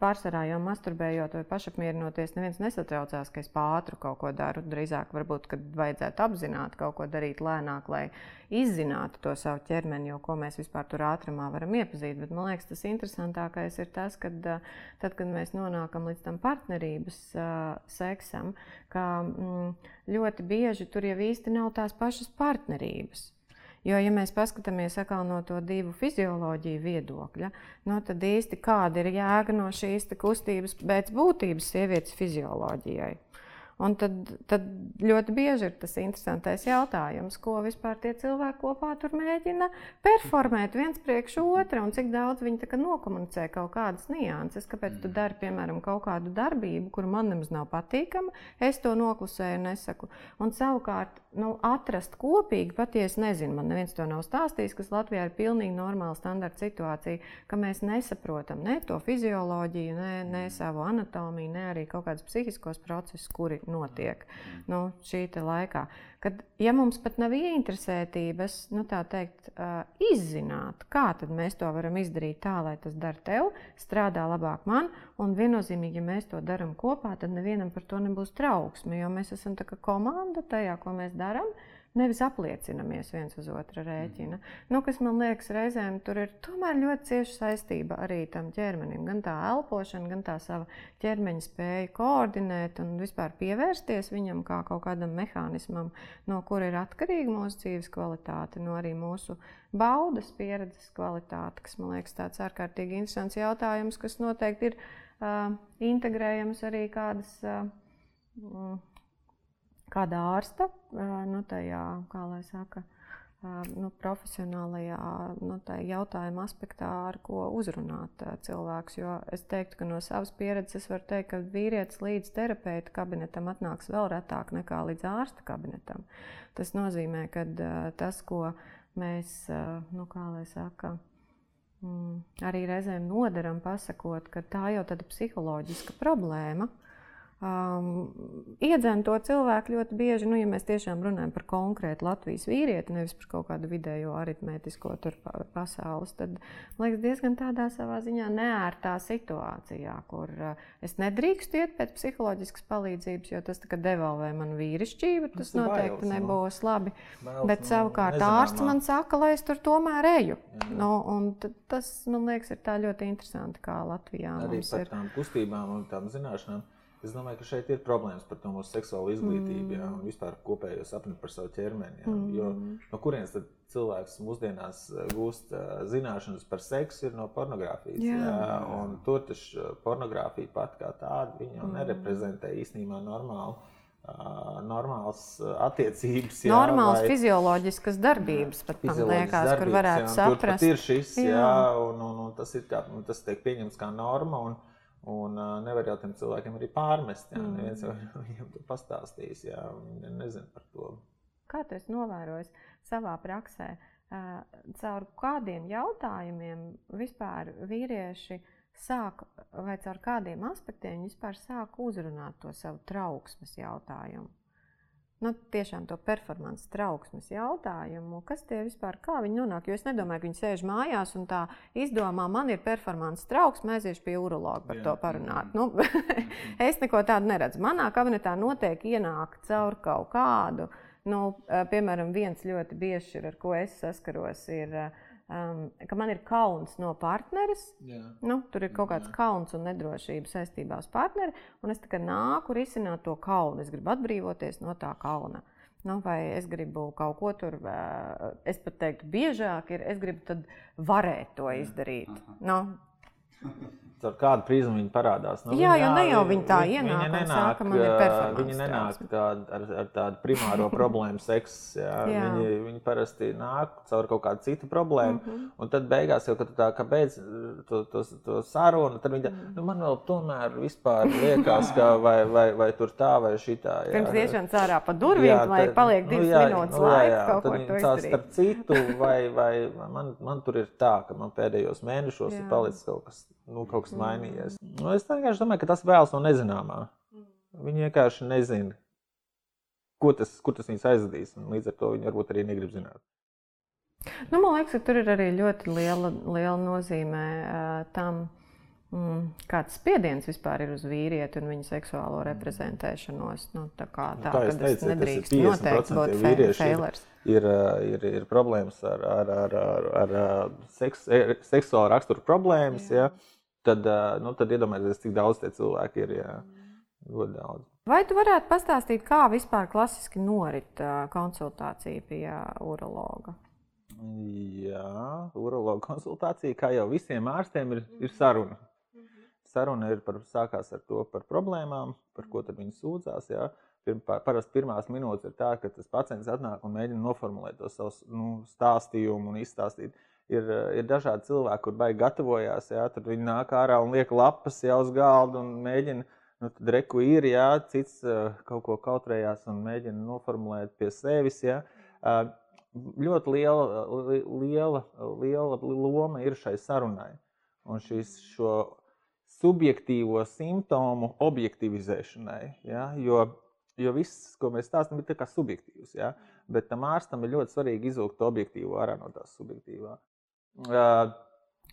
[SPEAKER 2] pārsvarā jau masturbējot vai pašapmierinoties, neviens nesatraucās, ka es pātru kaut ko daru. Drīzāk, varbūt, kad vajadzētu apzināti kaut ko darīt lēnāk, lai izzinātu to savu ķermeni, jo ko mēs vispār tur ātrumā varam iepazīt. Bet man liekas, tas interesantākais ir tas, ka tad, kad mēs nonākam līdz tam partnerības uh, seksam, ka mm, ļoti bieži tur jau īsti nav tās pašas partnerības. Jo, ja mēs paskatāmies no to divu fizioloģiju viedokļa, no tad īsti kāda ir jēga no šīs kustības pēc būtības sievietes fizioloģijai? Un tad, tad ļoti bieži ir tas interesantais jautājums, ko vispār tie cilvēki kopā tur mēģina performēt viens priekš otra, un cik daudz viņi nokomunicē kaut kādas nianses. Kāpēc tu dari, piemēram, kaut kādu darbību, kuru man nemaz nav patīkama, es to noklusēju un nesaku. Un savukārt, nu, atrast kopīgi, pat ja es nezinu, man neviens to nav stāstījis, kas Latvijā ir pilnīgi normāla standarta situācija, ka mēs nesaprotam ne to fizioloģiju, ne, ne savu anatomiju, ne arī kaut kādus psihiskos procesus, kuri notiek nu, šī laikā. Kad, ja mums pat nav ieinteresētības, nu, tā teikt, izzināt, kā mēs to varam izdarīt tā, lai tas dara tev, strādā labāk man, un viennozīmīgi, ja mēs to darām kopā, tad nevienam par to nebūs trauksme, jo mēs esam komanda tajā, ko mēs darām. Nevis apliecinamies viens uz otra rēķina. Nu, kas man liekas, reizēm tur ir ļoti cieša saistība arī tam ķermenim. Gan tā elpošana, gan tā sava ķermeņa spēja koordinēt un vispār pievērsties viņam kā kaut kādam mehānismam, no kura ir atkarīga mūsu dzīves kvalitāte, no arī mūsu baudas pieredzes kvalitāte, kas man liekas tāds ārkārtīgi interesants jautājums, kas noteikti ir uh, integrējams arī kādas. Uh, kāda ārsta, nu, tajā, kā lai saka, nu, profesionālajā nu, jautājuma aspektā, ar ko uzrunāt cilvēks. Jo es teiktu, ka no savas pieredzes var teikt, ka vīrietis līdz terapeita kabinetam atnāks vēl retāk nekā līdz ārsta kabinetam. Tas nozīmē, ka tas, ko mēs, nu, kā lai saka, mm, arī reizēm nodaram, pasakot, ka tā jau ir psiholoģiska problēma um, iedzēna to cilvēku ļoti bieži, nu, ja mēs tiešām runājam par konkrētu Latvijas vīrieti, nevis par kaut kādu vidējo aritmētisko pasaules, tad liekas, diezgan tādā savā ziņā neērtā situācijā, kur uh, es nedrīkstu iet pēc psiholoģiskas palīdzības, jo tas devalvē man vīrišķību, tas, tas noteikti bailes, nebūs no. labi. Bailes, Bet no, savukārt ārsts man saka, lai es tur tomēr eju. Jā. No, un tas, man liekas, ir tā ļoti interesanti, kā Latvijā
[SPEAKER 3] Arī
[SPEAKER 2] mums ir.
[SPEAKER 3] Par tām kustībām un tām zināšanām Es domāju, ka šeit ir problēmas par to mūsu seksuālo izglītību jā, un vispār kopējo sapni par savu ķermeni. Jā, mm. Jo no kurienes tad cilvēks mūsdienās eh, gūst uh, zināšanas par seksu, ir no pornogrāfijas. Jā. Jā, un tur taču eh, pornogrāfija pat kā tāda, mm. nereprezentē īstenībā normālu. Normāls attiecības,
[SPEAKER 2] jā, normāls vai, fizioloģiskas darbības, pat man liekas, darbības, kur varētu jā, saprast.
[SPEAKER 3] Tur ir šis, jā, jā un, un, un tas ir kā, tas tiek pieņemts kā norma, un, Un uh, nevar jau tiem cilvēkiem arī pārmest. Jā, mm. neviens jau viņiem to pastāstīs. Jā, viņi nezina par to.
[SPEAKER 2] Kā tu esi novērojis savā praksē, uh, caur kādiem jautājumiem vispār vīrieši sāk, vai caur kādiem aspektiem vispār sāk uzrunāt to savu trauksmes jautājumu? Nu, tiešām to performances trauksmes jautājumu, kas tie vispār, kā viņi nonāk. Jo es nedomāju, ka viņi sēž mājās un tā izdomā, man ir performances trauksme, aiziešu pie urologa par Jā. to parunāt. Nu, es neko tādu neredzu. Manā kabinetā noteikti ienāk caur kaut kādu. Nu, piemēram, viens ļoti bieži ir, ar ko es saskaros, ir uh, um, ka man ir kauns no partneres. Jā. Nu, tur ir kaut kāds Jā. kauns un nedrošība saistībā ar partneri, un es nāku risināt to kaunu. Es gribu atbrīvoties no tā kauna. Nu, vai es gribu kaut ko tur, es pat teiktu, biežāk ir, es gribu varēt to izdarīt. Nu,
[SPEAKER 3] Ar kādu prizmu viņi parādās?
[SPEAKER 2] Nu, jā, jo ne jau viņi tā ienāk. Viņi nenāk, saka,
[SPEAKER 3] viņi nenāk tād, ar, ar tādu primāro problēmu seksu. Viņi, viņi parasti nāk caur kaut kādu citu problēmu. Mm -hmm. Un tad beigās jau, kad tu tā kā beidz to, to, to sarunu, tad viņi tā, -hmm. nu, man vēl tomēr vispār liekas, ka vai, vai, vai tur tā vai šitā. Jā.
[SPEAKER 2] Pirms iešanas ārā pa durvīm, jā, lai tad, paliek divas nu, jā, minūtes nu, laika. Jā, jā. Kaut ko
[SPEAKER 3] tā starp citu, vai, vai man, man tur ir tā, ka man pēdējos mēnešos jā. ir palicis kaut kas nu, kaut kas mainījies. Nu, es vienkārši domāju, ka tas vēlas no nezināmā. Viņi vienkārši nezina, ko tas, kur tas viņus aizvedīs. Līdz ar to viņi varbūt arī negrib zināt.
[SPEAKER 2] Nu, man liekas, ka tur ir arī ļoti liela, liela nozīme uh, tam, mm, kāds spiediens vispār ir uz vīrieti un viņa seksuālo reprezentēšanos. Nu, tā kā tā, nu, tā teicu, nedrīkst noteikti būt failers.
[SPEAKER 3] Ir, ir, ir problēmas ar, ar, ar, ar, ar seks, seksuālu raksturu problēmas. Jā. Ja? Tad, nu, tad iedomājieties, cik daudz tie cilvēki ir. Jā. Ļoti daudz.
[SPEAKER 2] Vai tu varētu pastāstīt, kā vispār klasiski norit konsultācija pie urologa?
[SPEAKER 3] Jā, urologa konsultācija, kā jau visiem ārstiem, ir, ir saruna. Saruna ir par, sākās ar to par problēmām, par ko viņi sūdzās. Jā. Parasti pirmās minūtes ir tā, ka tas pacients atnāk un mēģina noformulēt to savu nu, stāstījumu un izstāstīt. Ir, ir dažādi cilvēki, kur baigi gatavojās, jā, tad viņi nāk ārā un liek lapas jau uz galda un mēģina, nu, tad reku ir, jā, cits kaut ko kautrējās un mēģina noformulēt pie sevis, jā. Ļoti liela, liela, liela loma ir šai sarunai. Un šis, šo subjektīvo simptomu objektivizēšanai, ja, jo Jo viss, ko mēs stāstām, ir subjektīvs. Ja? Bet tam ārstam ir ļoti svarīgi izvilkt objektīvo ārā no tās subjektīvā. Uh,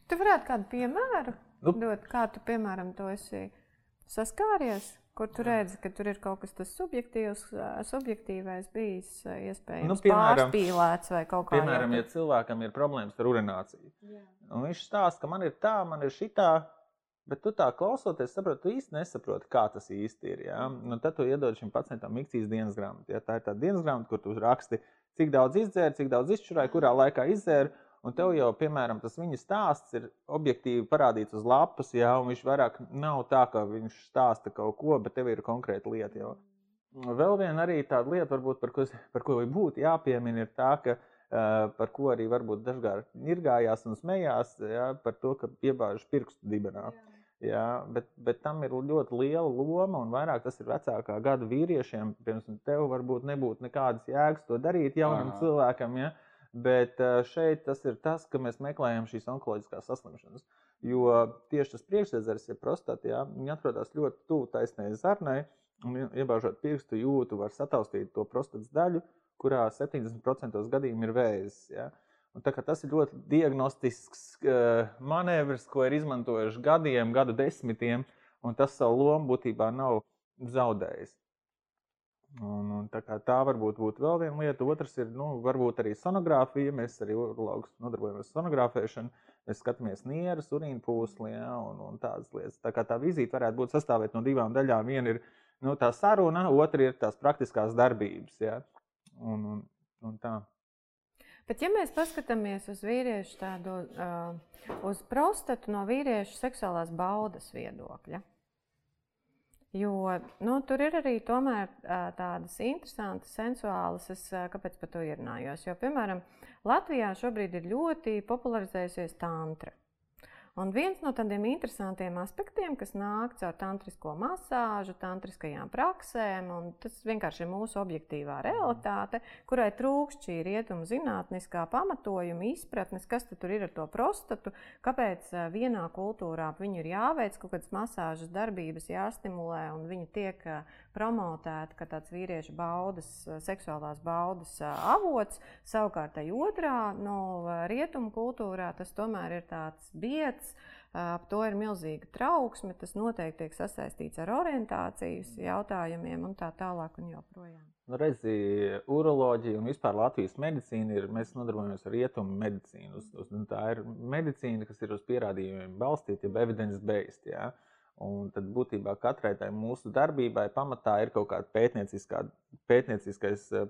[SPEAKER 2] tu varētu kādu piemēru nu, dot, kā tu, piemēram, to esi saskāries? Kur tu redzi, ka tur ir kaut kas tāds subjektīvs, subjektīvais, bijis iespējams nu, piemēram, pārspīlēts vai kaut kā.
[SPEAKER 3] Piemēram, ja cilvēkam ir problēmas ar urināciju, Jā. un viņš stāsta, ka man ir tā, man ir šitā, Bet tu tā klausoties, saproti, tu īsti nesaproti, kā tas īsti ir. Ja? Nu, tad tu iedod šim pacientam mikcijas dienas grāmatu. Ja? Tā ir tā dienas grāmata, kur tu raksti, cik daudz izdzēri, cik daudz izšķirāji, kurā laikā izdzēri. Un tev jau, piemēram, tas viņa stāsts ir objektīvi parādīts uz lapas, ja viņš vairāk nav tā, ka viņš stāsta kaut ko, bet tev ir konkrēta lieta. Jau. Vēl viena arī tāda lieta, varbūt, par, ko, par ko būtu jāpiemina, ir tā, ka uh, par ko arī varbūt dažkārt nirgājās un smējās, ja, par to, ka iebāžas pirkstu dibenā. Jā. Jā, bet, bet tam ir ļoti liela loma, un vairāk tas ir vecākā gada vīriešiem. Pirms tev varbūt nebūtu nekādas jēgas to darīt jaunam Aha. cilvēkam. Ja? Bet šeit tas ir tas, ka mēs meklējam šīs onkoloģiskās saslimšanas. Jo tieši tas priekšsēdzeres, ja prostata, ja, viņi atrodas ļoti tuvu taisnai zarnai, un iebāžot pirkstu jūtu, var sataustīt to prostatas daļu, kurā 70% gadījumu ir vēzis. Ja. Un tas ir ļoti diagnostisks uh, manevrs, ko ir izmantojuši gadiem, gadu desmitiem, un tas savu lomu būtībā nav zaudējis. Un, un tā, tā varbūt būtu vēl viena lieta. Otrs ir nu, varbūt arī sonogrāfija. Mēs arī urologus nodarbojamies ar sonogrāfēšanu. Mēs skatāmies nierus, urīna pūsli ja, un, un tādas lietas. Tā kā tā vizīte varētu būt sastāvēt no divām daļām. Viena ir nu, tā saruna, otra ir tās praktiskās darbības. Ja, un, un, un tā.
[SPEAKER 2] Bet, ja mēs paskatāmies uz vīriešu tādu, uh, uz prostatu no vīriešu seksuālās baudas viedokļa, jo nu, tur ir arī tomēr tādas interesantas, sensuālas, es kāpēc par to ierunājos. Jo, piemēram, Latvijā šobrīd ir ļoti popularizējusies tantra. Un viens no tādiem interesantiem aspektiem, kas nāk caur tantrisko masāžu, tantriskajām praksēm, un tas vienkārši ir mūsu objektīvā realitāte, kurai trūkst šī rietumu zinātniskā pamatojuma, izpratnes, kas tur ir ar to prostatu, kāpēc vienā kultūrā viņu ir jāveic kaut kādas masāžas darbības, jāstimulē, un viņi tiek promotēta kā tāds vīriešu baudas, seksuālās baudas avots. Savukārt, otrā no rietumu kultūrā tas tomēr ir tāds biets. Ap to ir milzīga trauksme. Tas noteikti tiek sasaistīts ar orientācijas jautājumiem un tā tālāk un joprojām.
[SPEAKER 3] Nu, redzi, uroloģija un vispār Latvijas medicīna ir. Mēs nodarbojamies ar rietumu medicīnu. Uz, uz, tā ir medicīna, kas ir uz pierādījumiem balstīta, jeb evidence-based. Ja? Uh, Un tad būtībā katrai tai mūsu darbībai pamatā ir kaut kāda pētnieciskais uh,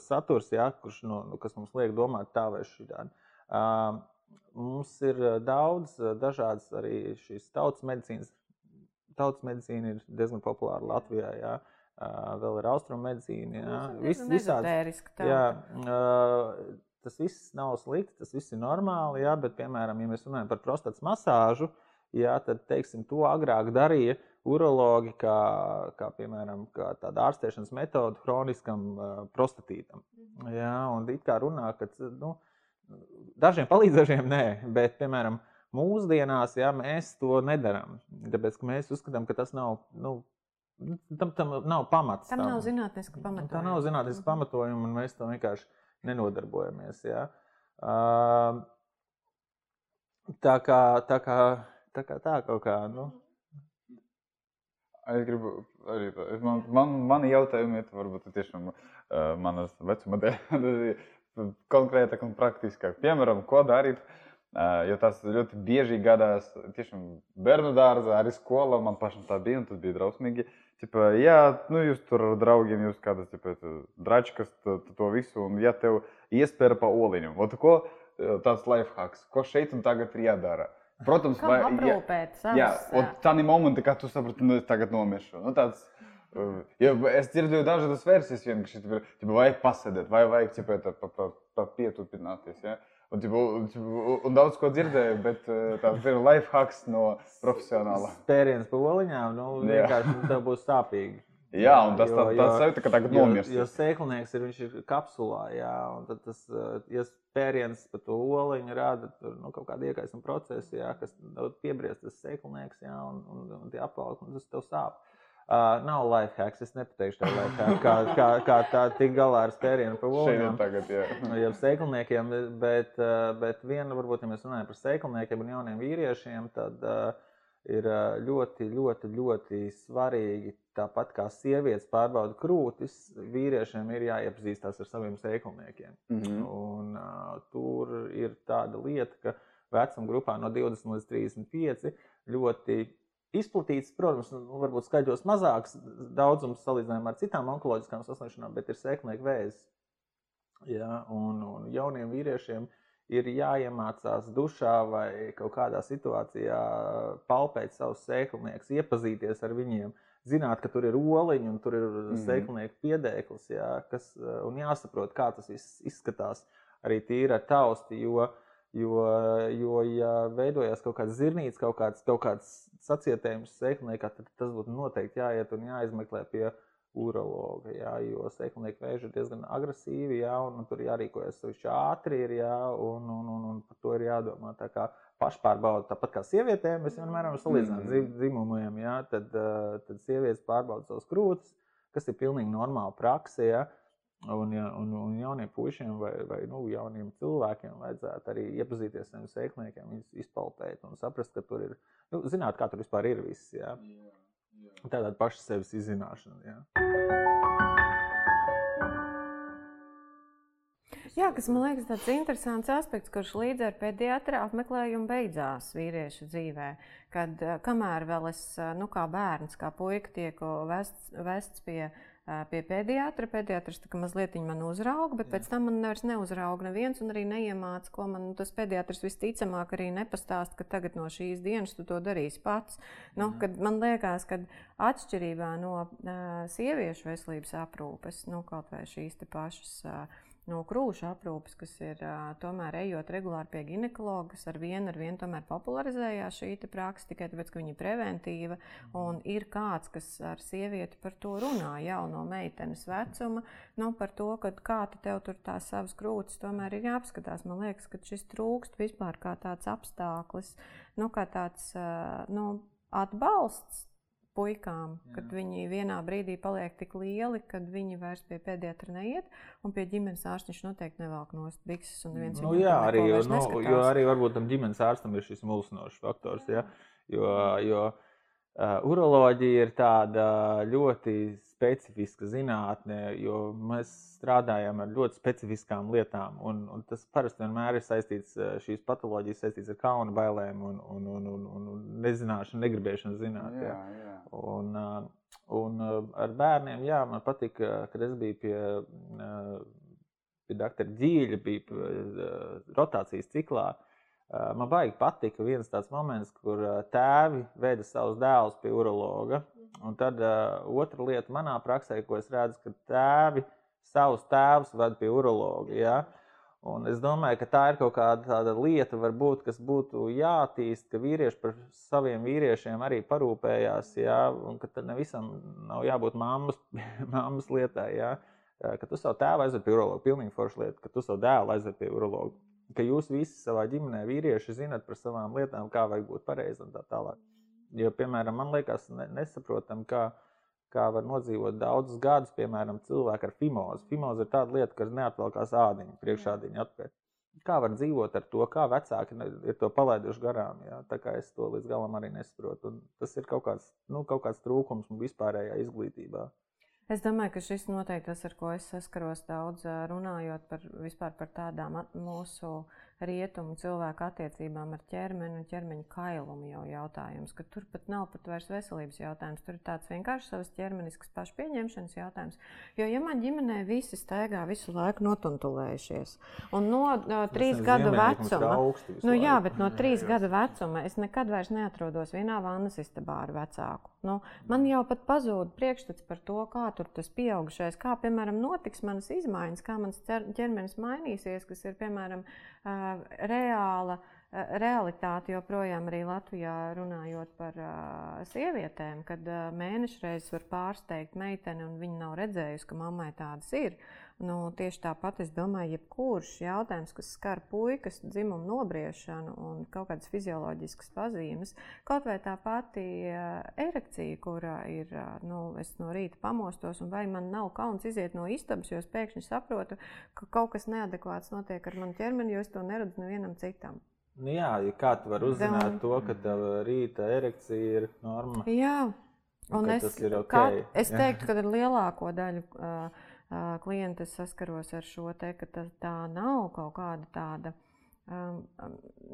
[SPEAKER 3] saturs, ja, kurš, no, nu, kas mums liek domāt tā vai šitādi. Uh, mums ir daudz dažādas arī šīs tautas medicīnas. Tautas medicīna ir diezgan populāra Latvijā. Ja. Uh, vēl ir austrumu medicīna. Ja.
[SPEAKER 2] Vis, visādi,
[SPEAKER 3] jā, uh, tas viss nav slikti, tas viss ir normāli. Ja, bet, piemēram, ja mēs runājam par prostatas masāžu, uh, ja, tad teiksim, to agrāk darīja urologi, kā, kā piemēram kā tāda ārstēšanas metode kroniskam uh, prostatītam. Mhm. Ja, un it kā runā, ka nu, dažiem palīdz, dažiem nē, bet piemēram mūsdienās ja, mēs to nedarām. Tāpēc mēs uzskatām, ka tas nav. Nu, Tam, tam nav pamats.
[SPEAKER 2] Tam, tam. nav zinātniska pamatojuma.
[SPEAKER 3] Tā nav zinātniska mhm. pamatojuma, un mēs tam vienkārši nenodarbojamies. Ja. Uh, tā kā, tā kā tā kā tā kaut kā. Nu.
[SPEAKER 1] Es gribu arī tādu. Man, man, mani jautājumi ir varbūt tiešām uh, manas vecuma dēļ, konkrētāk un praktiskāk. Piemēram, ko darīt? Uh, jo tas ļoti bieži gadās tiešām bērnu dārzā, arī skolā. Man pašam tā bija, un tas bija drausmīgi. Tipa, jā, nu jūs tur ar draugiem, jūs kādas tipa, dračkas, to, to visu, un ja tev iespēja pa oliņu, ko tāds lifehacks, ko šeit un tagad ir jādara?
[SPEAKER 2] Protams, vai aprūpēt.
[SPEAKER 1] Jā, jā. tā ir momenti, kad tu saproti, nu es tagad nomiršu. Nu, tāds, Ja es dzirdēju dažādas versijas, vien, ka šī ir, ja vajag pasēdēt, vai vajag ķipēt, pa, pa, pa pietupināties. Ja? Un, ģibu, ģibu, un daudz ko dzirdēju, bet tāds ir life hacks no profesionāla.
[SPEAKER 3] Spēriens pa oliņām, nu, vienkārši tev būs sāpīgi.
[SPEAKER 1] Jā, un tas jo, tā, tāds sajūta, ka tagad nomirst.
[SPEAKER 3] Jo, jo sēklinieks ir, viņš ir kapsulā, jā, un tad tas, ja spēriens pa to oliņu rada tur, nu, kaut kādu iekaismu procesu, jā, kas piebriest tas sēklinieks, jā, un, un, un tie apvalk, un tas tev sāp. Uh, nav life hacks, es nepateikšu tev life hack, kā, kā, kā tā tik galā ar spērienu pa oliņām.
[SPEAKER 1] tagad, jā.
[SPEAKER 3] Jau sēklniekiem, bet, uh, bet viena, varbūt, ja mēs runājam par sēklniekiem un jauniem vīriešiem, tad uh, ir ļoti, ļoti, ļoti svarīgi Tāpat kā sievietes pārbauda krūtis, vīriešiem ir jāiepazīstās ar saviem sēklniekiem. Mm -hmm. Un, uh, tur ir tāda lieta, ka vecuma grupā no 20 līdz 35 ļoti izplatīts, protams, nu, varbūt skaidros mazāks daudzums salīdzinājumā ar citām onkoloģiskām saslimšanām, bet ir sēklnieku vēzis. Ja, un, un jauniem vīriešiem ir jāiemācās dušā vai kaut kādā situācijā palpēt savus sēklniekus, iepazīties ar viņiem. Uh, zināt, ka tur ir oliņi un tur ir mm -hmm. sēklnieku piedēklis, jā, kas, un jāsaprot, kā tas viss izskatās arī tīri ar tausti. Jo, jo, jo ja veidojas kaut kāds zirnīts, kaut kāds, kaut kāds sacietējums sēklniekā, tad tas būtu noteikti jāiet un jāizmeklē pie urologa. Jā, jo sēklnieku vēži ir diezgan agresīvi, jā, un, un tur jārīkojas sevišķi ātri, ir, jā, un, un, un, un par to ir jādomā. Tā kā pašpārbauda, tāpat kā sievietēm, mēs vienmēr varam salīdzināt mm. dzimumiem, ja? tad, eh, tad sievietes pārbauda savas krūtis, kas ir pilnīgi normāla praksa. Ja? Un, ja, un, un jauniem puišiem vai, vai nu, jauniem cilvēkiem vajadzētu arī iepazīties ar saviem sēkļiem, viņus izpalpēt un saprast, ka tur ir, nu, zināt, kā tur vispār ir viss. Jā, jā. Tāda paša sevis izzināšana. Ja?
[SPEAKER 2] Jā, kas man liekas tāds interesants aspekts, kurš līdz ar pediatra apmeklējumu beidzās vīriešu dzīvē. Kad eh, kamēr vēl es, eh, nu, kā bērns, kā puika, tiek vests, vests pie, eh, pie pediatra, pediatrs tā kā mazliet man uzrauga, bet Jā. pēc tam man vairs neuzrauga neviens un arī neiemāca, ko man tas pediatrs visticamāk arī nepastāst, ka tagad no šīs dienas tu to darīsi pats. Nu, kad man liekas, ka atšķirībā no uh, sieviešu veselības aprūpes, nu, kaut vai šīs te pašas. Uh, no krūša aprūpes, kas ir tomēr ejot regulāri pie ginekologa, ar vienu ar vienu tomēr popularizējās šī praksa tikai tāpēc, ka viņa ir preventīva. Un ir kāds, kas ar sievieti par to runā jau no meitenes vecuma, nu, par to, ka kā tu tev tur tās savas krūtis tomēr ir jāapskatās. Man liekas, ka šis trūkst vispār kā tāds apstākļus, nu, kā tāds nu, atbalsts puikām, Jā. kad viņi vienā brīdī paliek tik lieli, ka viņi vairs pie pediatra neiet, un pie ģimenes ārsta viņš noteikti nevelk no bikses.
[SPEAKER 3] Nu, jā, arī, jo, no, jo arī varbūt tam ģimenes ārstam ir šis mulsinošs faktors. Ja? Jo, jo uh, uroloģija ir tāda ļoti specifiska zinātne, jo mēs strādājam ar ļoti specifiskām lietām. Un, un tas parasti vienmēr ir saistīts, šīs patoloģijas saistīts ar kaunu bailēm un, un, un, un, un nezināšanu, negribēšanu zināt. Jā, jā. Un, un ar bērniem, jā, man patīk, kad es biju pie, pie doktora Dzīļa, bija rotācijas ciklā. Man baigi patika viens tāds moments, kur tēvi veda savus dēlus pie urologa. Un tad uh, otra lieta manā praksē, ko es redzu, ka tēvi savus tēvus ved pie urologa. Ja? Un es domāju, ka tā ir kaut kāda lieta, varbūt, kas būtu jāattīst, ka vīrieši par saviem vīriešiem arī parūpējās, ja? un ka tam nevisam nav jābūt mammas, mammas lietai. Ja? Ka tu savu tēvu aizved pie urologa, pilnīgi forša lieta, ka tu savu dēlu aizved pie urologa. Ka jūs visi savā ģimenē, vīrieši, zinat par savām lietām, kā vajag būt pareizi un tā tālāk. Jo, piemēram, man liekas, ne, nesaprotam, kā, kā var nodzīvot daudzus gadus, piemēram, cilvēku ar fimozi. Fimozi ir tāda lieta, kas neatvelkās ādiņu, priekšādiņu atpakaļ. Kā var dzīvot ar to, kā vecāki ir to palaiduši garām? Jā? Tā kā es to līdz galam arī nesaprotu. Un tas ir kaut kāds, nu, kaut kāds trūkums vispārējā izglītībā.
[SPEAKER 2] Es domāju, ka šis noteikti tas, ar ko es saskaros daudz runājot par, par tādām mūsu rietumu cilvēku attiecībām ar ķermeni un ķermeņa kailumu jau jautājums, ka tur pat nav pat vairs veselības jautājums. Tur ir tāds vienkārši savas ķermeniskas pašpieņemšanas jautājums. Jo, ja man ģimenē visi staigā visu laiku notuntulējušies, un no uh, trīs gadu vecuma, nu, jā, bet no trīs gadu vecuma es nekad vairs neatrodos vienā vannas istabā ar vecāku. Nu, man jau pat pazūd priekšstats par to, kā tur tas pieaugušais, kā piemēram notiks manas izmaiņas, kā mans ķermenis mainīsies, kas ir piemēram reāla. Realitāte joprojām arī Latvijā runājot par uh, sievietēm, kad uh, mēnešreizes var pārsteigt meiteni un viņa nav redzējusi, ka mammai tādas ir. Nu, tieši tāpat es domāju, jebkurš jautājums, kas skar puikas dzimumu nobriešanu un kaut kādas fizioloģiskas pazīmes, kaut vai tā pati erekcija, kurā ir, nu, es no rīta pamostos, un vai man nav kauns iziet no istabas, jo es pēkšņi saprotu, ka kaut kas neadekvāts notiek ar manu ķermeni, jo es to neredzu nevienam citam.
[SPEAKER 3] Nu jā, ja kā tu vari uzzināt Dan... to, ka tev rīta erekcija ir norma?
[SPEAKER 2] Jā, un, un es, okay. kā, es teiktu, ka ar lielāko daļu uh, klienti saskaros ar šo te, ka tā, tā nav kaut kāda tāda. Um,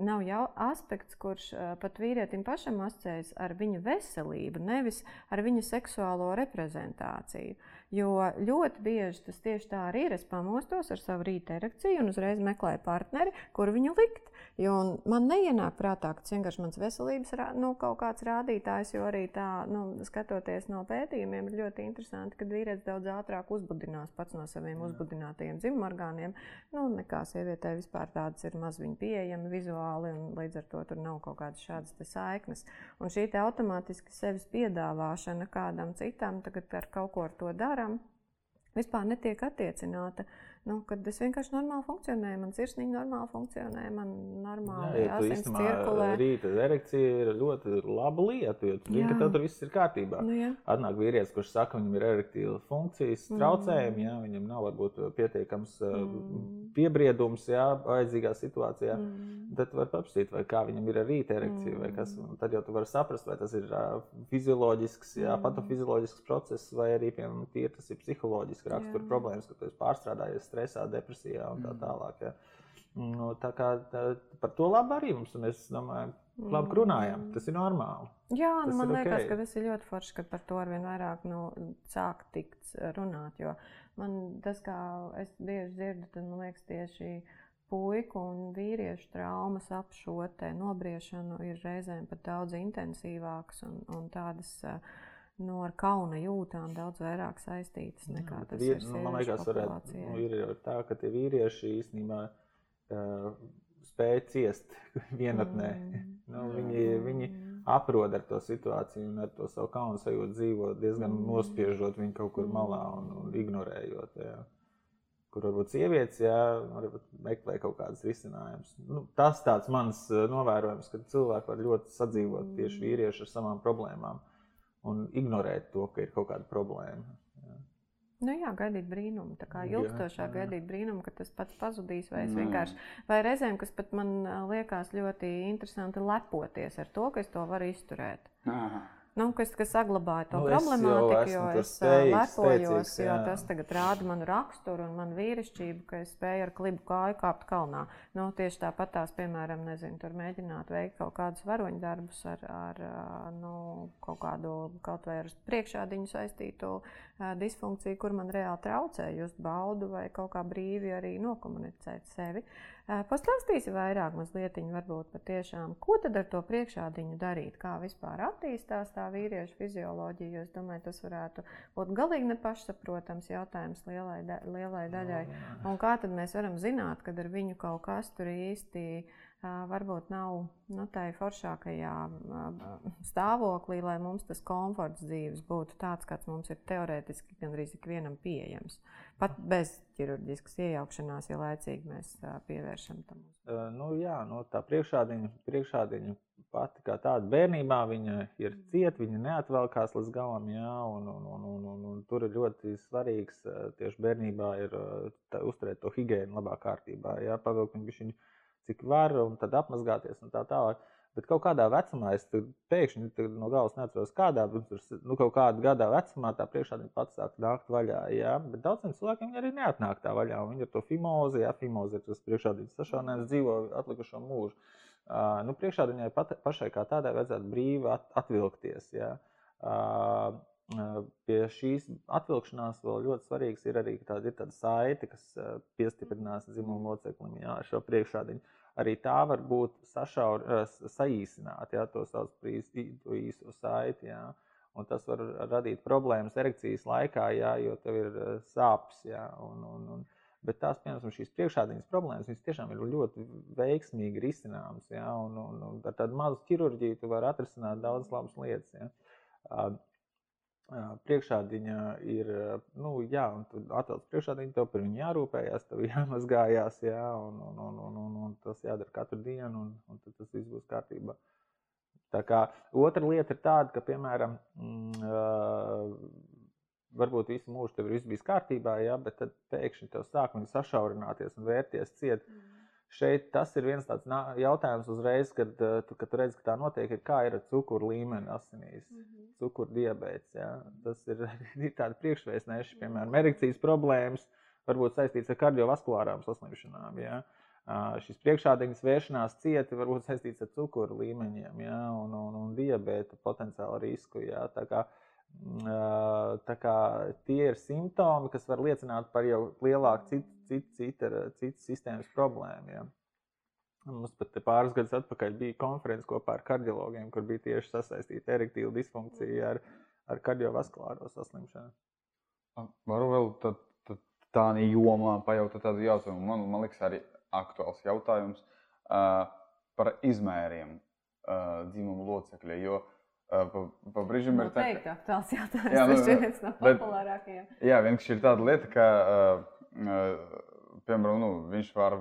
[SPEAKER 2] nav jau aspekts, kurš uh, pat vīrietim pašam asociējas ar viņa veselību, nevis ar viņa seksuālo reprezentāciju. Jo ļoti bieži tas tieši tā arī ir. Es pamostos ar savu rīta erekciju un uzreiz meklēju partneri, kur viņu likt. Jo man neienāk prātā, ka tas vienkārši mans veselības nu, kaut kāds rādītājs, jo arī tā, nu, skatoties no pētījumiem, ir ļoti interesanti, ka vīrietis daudz ātrāk uzbudinās pats no saviem uzbudinātajiem dzimumorgāniem. Nu, nekā sievietē vispār tādas ir maz viņa pieejama vizuāli, un līdz ar to tur nav kaut kādas šādas saiknes. Un šī automātiski sevis piedāvāšana kādam citam, tagad ar kaut ko ar to darām, vispār netiek attiecināta Nu, kad es vienkārši normāli funkcionēju, man sirsniņa normāli funkcionē, man normāli
[SPEAKER 3] ja asins cirkulē. Rīta erekcija ir ļoti laba lieta, jo tu zini, ka tev tur viss ir kārtībā. Nu, jā. Atnāk vīrietis, kurš saka, viņam ir erektīla funkcijas mm. traucējumi, mm. jā, viņam nav varbūt pietiekams mm. piebriedums, jā, vajadzīgā situācijā. Mm. Tad var paprasīt, vai kā viņam ir rīta erekciju, mm. vai kas. Un tad jau tu vari saprast, vai tas ir fizioloģisks, jā, mm. patofizioloģisks process, vai arī, piemēram, tie, tas ir psiholoģiski rakstura problēmas, ka tu esi pārstrādājies stresā, depresijā un tā mm. tālāk. Ja. Nu, tā kā tā, par to labi arī mums, un es domāju, labi runājam, tas ir normāli.
[SPEAKER 2] Jā, nu, man liekas, okay. ka tas ir ļoti forši, ka par to arvien vairāk nu, sāk tikt runāt, jo man tas, kā es bieži dzirdu, tad man liekas tieši puiku un vīriešu traumas ap šo nobriešanu ir reizēm pat daudz intensīvākas un, un tādas uh, nu, ar kauna jūtām daudz vairāk saistītas nekā tas ir. Nu, man liekas, varētu,
[SPEAKER 3] nu, ir tā, ka tie vīrieši īstenībā uh, spēj ciest vienatnē. Mm. nu, viņi, viņi aprod ar to situāciju un ar to savu kaunu sajūtu dzīvo diezgan mm. nospiežot viņu kaut kur malā un, un ignorējot. Jā. Kur varbūt sievietes jā, varbūt meklē kaut kādas risinājumus. Nu, tas tāds mans novērojums, ka cilvēki var ļoti sadzīvot tieši mm. vīrieši ar savām problēmām. Uh, un ignorēt to, ka ir kaut kāda problēma. Jā.
[SPEAKER 2] Nu jā, gaidīt brīnumu. Tā kā ilgstošā gaidīt brīnumu, ka tas pats pazudīs. Vai, vienkārši, vai reizēm, kas pat man liekas ļoti interesanti, lepoties ar to, ka es to varu izturēt. Aha nu, kas, kas saglabāja to nu, problemātiku, jo es lepojos, jo tas tagad rāda manu raksturu un manu vīrišķību, ka es spēju ar klibu kāju kāpt kalnā. Nu, tieši tāpat tās, piemēram, nezinu, tur mēģināt veikt kaut kādus varoņu darbus ar, ar nu, kaut kādu, kaut vai ar priekšādiņu saistītu disfunkciju, kur man reāli traucē just baudu vai kaut kā brīvi arī nokomunicēt sevi. Pastāstīsi vairāk, mazliet, varbūt patiešām, ko tad ar to priekšādiņu darīt, kā vispār attīstās tā vīriešu fizioloģija. Es domāju, tas varētu būt galīgi nepašsaprotams jautājums lielai, da lielai daļai. Un kā tad mēs varam zināt, kad ar viņu kaut kas tur īsti varbūt nav nu, tā foršākajā stāvoklī, lai mums tas komforts dzīves būtu tāds, kāds mums ir teorētiski gandrīz ikvienam pieejams. Pat bez ķirurģiskas iejaukšanās, ja laicīgi mēs pievēršam tam.
[SPEAKER 3] Uh, nu, jā, no tā priekšādiņa, priekšādiņa pati kā tāda bērnībā viņa ir cieta, viņa neatvelkās līdz galam, jā, un, un, un, un, un, un tur ir ļoti svarīgs tieši bērnībā ir tā, uzturēt to higiēnu labā kārtībā, jā, pavilkt viņu cik var, un tad apmazgāties un tā tālāk. Bet kaut kādā vecumā es pēkšņi no galvas neatceros, kādā tur nu, kaut kādā gadā vecumā tā priekšādiņa pats sāk nākt vaļā. Jā. Bet daudziem cilvēkiem arī neatnāk tā vaļā. Viņi ir to fimozi, jā, fimozi ir tas priekšādiņas sašaunējums, dzīvo atlikušo mūžu. Uh, nu, priekšādiņai pat, pašai kā tādai vajadzētu brīvi at, atvilkties. Jā. Uh, Pie šīs atvilkšanās vēl ļoti svarīgs ir arī tāda, ir tāda saite, kas piestiprinās dzimumu loceklim, jā, šo priekšādiņu arī tā var būt sašaur, saīsināta, ja to sauc par īsto saiti. Ja. Un tas var radīt problēmas erekcijas laikā, ja, jo tev ir sāpes. Ja, un, un, un, bet tās, piemēram, šīs priekšādiņas problēmas, viņas tiešām ir ļoti veiksmīgi risināmas. Ja, un, un, un ar tādu mazu ķirurģiju tu vari atrisināt daudzas labas lietas. Ja priekšādiņa ir, nu, jā, un tu atvelc priekšādiņu, tev par viņu jārūpējas, tev jāmazgājās, jā, un, un, un, un, un, un tas jādara katru dienu, un, un tad tas viss būs kārtībā. Tā kā otra lieta ir tāda, ka, piemēram, mm, varbūt visu mūžu tev ir viss bijis kārtībā, jā, bet tad pēkšņi tev sāk sašaurināties un vērties ciet. Mm šeit tas ir viens tāds jautājums uzreiz, kad, eh, tu, kad tu redz, ka tā notiek, ir kā ir ar cukuru līmeni asinīs, mm -hmm. cukuru diabetes. Ja? Tas ir, ir tādi priekšvēstneši, piemēram, erekcijas problēmas, varbūt saistīts ar kardiovaskulārām saslimšanām. Ja? Šis priekšādiņas vēršanās cieti var būt saistīts ar cukuru līmeņiem ja? un, un, un diabēta potenciālu risku. Ja? Tā kā, uh, tie ir simptomi, kas var liecināt par jau lielāku citu cita, cita, cita sistēmas problēma. Ja. Mums pat pāris gadus atpakaļ bija konference kopā ar kardiologiem, kur bija tieši sasaistīta erektīva disfunkcija ar, ar kardiovaskulāro saslimšanu.
[SPEAKER 1] Varu vēl tad, tad tā jomā pajautāt tādu jautājumu. Man, man liekas, arī aktuāls jautājums uh, par izmēriem uh, dzimumu locekļa. Jo uh, pa, pa brīžam
[SPEAKER 2] ir tā, ka tas ir aktuāls jautājums. Jā, nu, tas ir viens no populārākajiem.
[SPEAKER 1] Jā, vienkārši ir tāda lieta, ka piemēram, nu, viņš var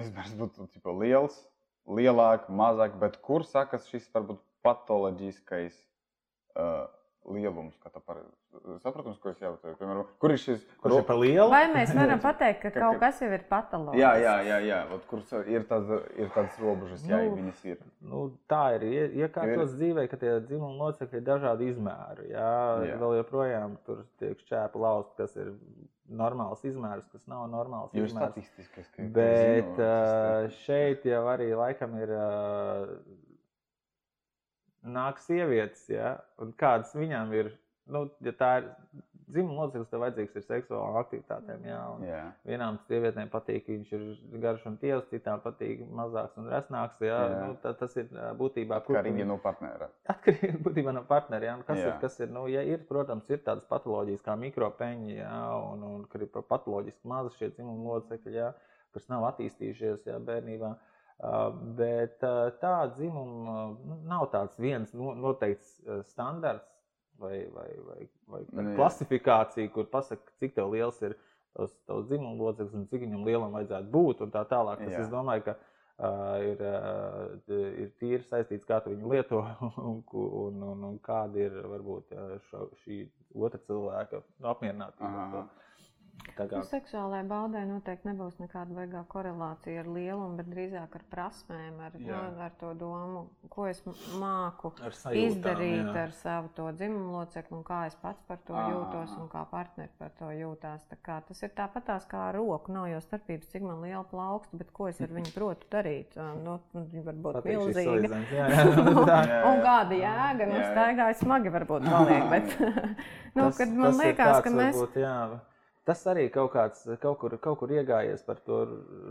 [SPEAKER 1] izmērs būt tipa, liels, lielāk, mazāk, bet kur sakas šis varbūt patoloģiskais uh, lielums, kā tā par saprotams, ko es jautāju. Piemēram, kur ir šis
[SPEAKER 3] kurš ir pa lielu?
[SPEAKER 2] Vai mēs varam pateikt, ka kaut kas jau ir patoloģisks?
[SPEAKER 1] Jā, jā, jā, jā. Ot, kur ir, tāda, ir tādas robežas, jā, nu, viņas ir.
[SPEAKER 3] Nu, tā ir iekārtotas dzīvē, ka tie dzimuma locekļi ir dažādi izmēri. Jā, jā. vēl joprojām tur tiek šķēpa lauzt, kas ir normāls izmērs, kas nav normāls
[SPEAKER 1] Jūs izmērs. Statistiskas, ka,
[SPEAKER 3] Bet uh, šeit jau arī laikam ir uh, nāk sievietes, ja, un kādas viņām ir, nu, ja tā ir dzimuma loceklis, tev vajadzīgs ir seksuālām aktivitātēm, jā,
[SPEAKER 1] jā.
[SPEAKER 3] vienām sievietēm patīk, viņš ir garš un tievs, citām patīk mazāks un resnāks, jā, jā. Nu, tā, tas ir būtībā.
[SPEAKER 1] Atkarīgi no partnera.
[SPEAKER 3] Atkarīgi būtībā no partnera, jā, nu, kas jā. ir, kas ir, nu, ja ir, protams, ir tādas patoloģijas kā mikropeņi, jā, un, un, un patoloģiski mazi šie dzimuma locekļi, jā, kas nav attīstījušies, jā, bērnībā. Uh, Bet tā dzimuma nu, nav tāds viens noteikts standarts vai, vai, vai, vai nu, klasifikācija, kur pasaka, cik liels ir tavs, tavs dzimuma loceklis un cik viņam lielam vajadzētu būt. Tā tālāk. Tas, es domāju, ka uh, ir, uh, ir tīri saistīts, kā tu viņu lieto un, un, un, un kāda ir varbūt šo, šī otra cilvēka apmierinātība.
[SPEAKER 2] Kā... Nu, seksuālajai baudai noteikti nebūs nekāda veigā korelācija ar lielumu, bet drīzāk ar prasmēm, ar, jā. no, ar to domu, ko es māku sajūtām, izdarīt jā. ar savu to dzimumu locekli, un kā es pats par to à. jūtos, un kā partneri par to jūtās. Tas ir tāpatās kā ar roku. Nav jau starpības, cik man liela plauksta, bet ko es ar viņu protu darīt. Nu, viņa var būt jā. un kāda jēga, nu, staigāja smagi varbūt paliek, bet nu,
[SPEAKER 3] tas,
[SPEAKER 2] man liekas, ka mēs.
[SPEAKER 3] Varbūt, jā tas arī kaut, kāds, kaut, kur, kaut kur iegājies par to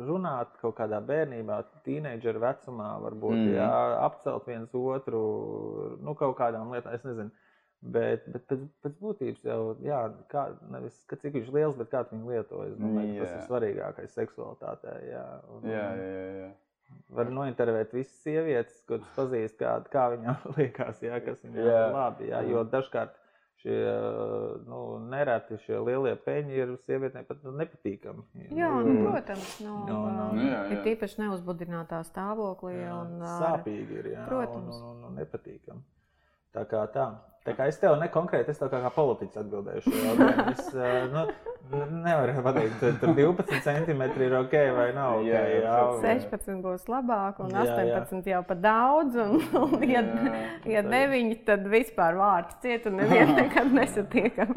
[SPEAKER 3] runāt, kaut kādā bērnībā, tīneģera vecumā, varbūt mm. jā, apcelt viens otru, nu, kaut kādām lietām, es nezinu. Bet, bet pēc, pēc būtības jau, jā, kā, nevis ka cik viņš liels, bet kā viņu lietojas. Domāju, tas ir svarīgākais seksualitātē. Jā,
[SPEAKER 1] un, jā, jā, jā.
[SPEAKER 3] Var nointervēt visas sievietes, kuras pazīst, kā, kā viņām liekas, jā, kas viņām ir labi. Jā, jo dažkārt šie nu, nereti šie lielie peļņi ir sievietēm pat nu, nepatīkami.
[SPEAKER 2] Jā, nu, protams, no, no, no, no, jā, jā. ir tīpaši neuzbudinātā stāvoklī. Jā, un,
[SPEAKER 3] sāpīgi ir, jā, protams. Un, un, un nepatīkami. Tā kā tā. Tā kā es tev nekonkrēti, es tev kā, kā politiķis atbildēju šo jautājumu. Es nu, nevaru pateikt, tur 12 centimetri ir ok vai nav. Okay, jā, jā,
[SPEAKER 2] jā, 16 būs labāk, un jā, 18 jā. jau pa daudz. Un, un ja, ja 9, tad vispār vārds ciet, un nevienu nekad nesatiekam.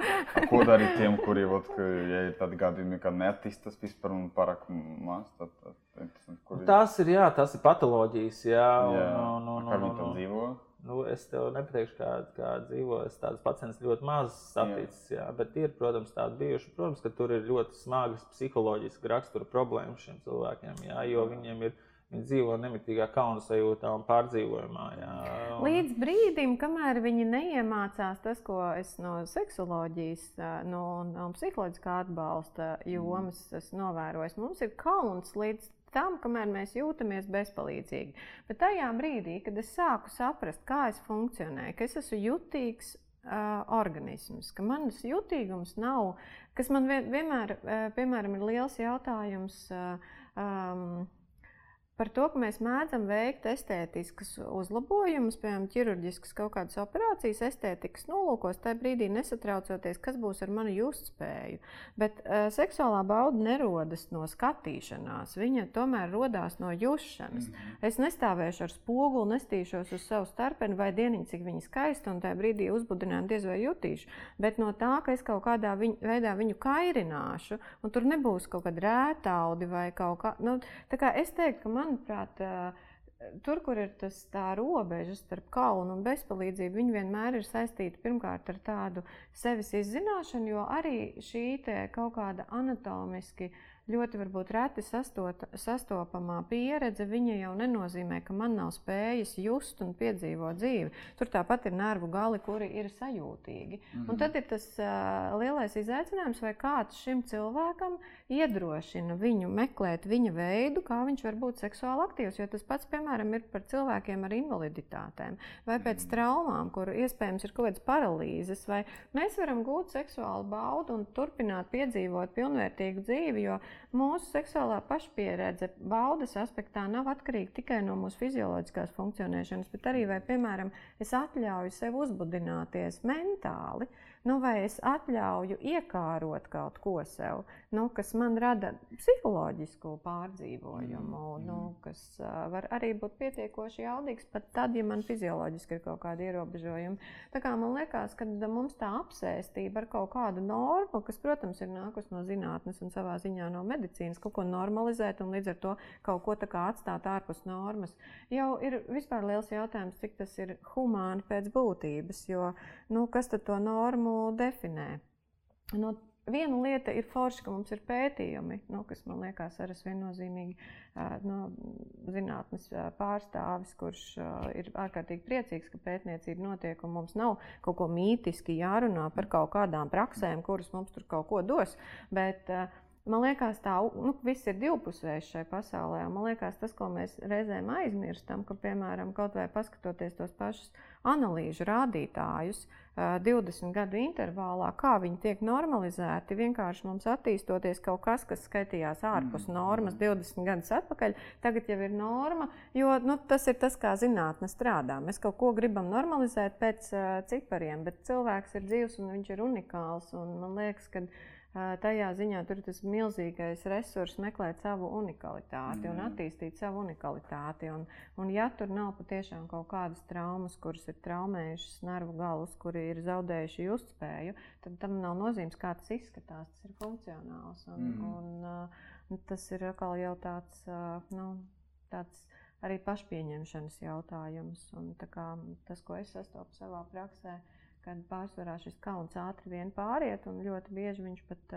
[SPEAKER 1] Ko darīt tiem, kuri, ot, ka, ja ir tādi gadījumi, ka neattīstas vispār un pārāk maz? Tad, tad,
[SPEAKER 3] tad, kuri... Tas ir, jā, tas ir patoloģijas, jā. jā. Un, un, un,
[SPEAKER 1] kā viņi tam dzīvo?
[SPEAKER 3] Nu, es tev nepateikšu, kā, kā dzīvo. Es tādas pacientus ļoti maz saticis, jā. Jā, bet ir, protams, tādi bijuši. Protams, ka tur ir ļoti smagas psiholoģiskas rakstura problēmas šiem cilvēkiem, jā, jo viņiem ir. Viņi dzīvo nemitīgā kauna sajūtā un pārdzīvojumā. Jā.
[SPEAKER 2] Līdz brīdim, kamēr viņi neiemācās tas, ko es no seksuoloģijas, no, no psiholoģiskā atbalsta jomas esmu novērojis, mums ir kauns līdz tam, kamēr mēs jūtamies bezpalīdzīgi. Bet tajā brīdī, kad es sāku saprast, kā es funkcionēju, ka es esmu jutīgs uh, organisms, ka manas jutīgums nav, kas man vienmēr, uh, piemēram, ir liels jautājums. Uh, um, par to, ka mēs mēdzam veikt estētiskas uzlabojumus, piemēram, ķirurģiskas kaut kādas operācijas, estētikas nolūkos, tajā brīdī nesatraucoties, kas būs ar manu justspēju. Bet uh, seksuālā bauda nerodas no skatīšanās, viņa tomēr radās no jusšanas. Mm -hmm. Es nestāvēšu ar spoguli, nestīšos uz savu starpeni vai dieniņu, cik viņa skaista, un tajā brīdī uzbudinājumu diez vai jutīšu. Bet no tā, ka es kaut kādā viņ, veidā viņu kairināšu, un tur nebūs kaut kāda rētaudi vai kaut kā, nu, tā kā es teiktu, ka man manuprāt, tur, kur ir tas, tā robeža starp kaunu un bezpalīdzību, viņi vienmēr ir saistīti pirmkārt ar tādu sevis izzināšanu, jo arī šī kaut kāda anatomiski uh, ļoti varbūt reti sastot, sastopamā pieredze, viņa jau nenozīmē, ka man nav spējas just un piedzīvot dzīvi. Tur tāpat ir nervu gali, kuri ir sajūtīgi. Mm -hmm. Un tad ir tas uh, lielais izaicinājums, vai kāds šim cilvēkam iedrošina viņu meklēt viņa veidu, kā viņš var būt seksuāli aktīvs. Jo tas pats, piemēram, ir par cilvēkiem ar invaliditātēm vai pēc mm -hmm. traumām, kur iespējams ir kaut kādas paralīzes, vai mēs varam gūt seksuālu baudu un turpināt piedzīvot pilnvērtīgu dzīvi. Jo Mūsu seksuālā pašpieredze baudas aspektā nav atkarīga tikai no mūsu fizioloģiskās funkcionēšanas, bet arī, vai, piemēram, es atļauju sev uzbudināties mentāli. Uh, nu, vai es atļauju iekārot kaut ko sev, nu, kas man rada psiholoģisku pārdzīvojumu, mm. nu, kas uh, var arī būt pietiekoši jaudīgs pat tad, ja man fizioloģiski ir kaut kādi ierobežojumi. Tā kā man liekas, ka mums tā apsēstība ar kaut kādu normu, kas, protams, ir nākus no zinātnes un savā ziņā no medicīnas, kaut ko normalizēt un līdz ar to kaut ko atstāt ārpus normas, jau ir vispār liels jautājums, cik tas ir humāni pēc būtības, jo nu, kas tad to normu definē. No, Viena lieta ir forša, ka mums ir pētījumi, nu, kas man liekas arī viennozīmīgi no, zinātnes pārstāvis, kurš ir ārkārtīgi priecīgs, ka pētniecība notiek un mums nav kaut ko mītiski jārunā par kaut kādām praksēm, kuras mums tur kaut ko dos. Bet, Man liekas, tā nu, viss ir divpusējs šai pasaulē. Man liekas, tas, ko mēs reizēm aizmirstam, ka, piemēram, kaut vai paskatoties tos pašus analīžu rādītājus, uh, 20 gadu intervālā, kā viņi tiek normalizēti. Vienkārši mums attīstoties kaut kas, kas skaitījās ārpus mm. normas 20 gadus atpakaļ, tagad jau ir norma, jo nu, tas ir tas, kā zinātne strādā. Mēs kaut ko gribam normalizēt pēc cipariem, bet cilvēks ir dzīves un viņš ir unikāls. Un man liekas, ka tajā ziņā tur ir tas milzīgais resurs meklēt savu unikalitāti mm. un attīstīt savu unikalitāti. Un, un ja tur nav patiešām kaut kādas traumas, kuras ir traumējušas nervu galus, kuri ir zaudējuši justspēju, tad tam nav nozīmes, kā tas izskatās. Tas ir funkcionāls. Un, mm. un, un tas ir atkal jau tāds, nu, tāds arī pašpieņemšanas jautājums. Un, kā, tas, ko es sastopu savā praksē, ir kad pārsvarā šis kauns ātri vien pāriet, un ļoti bieži viņš pat,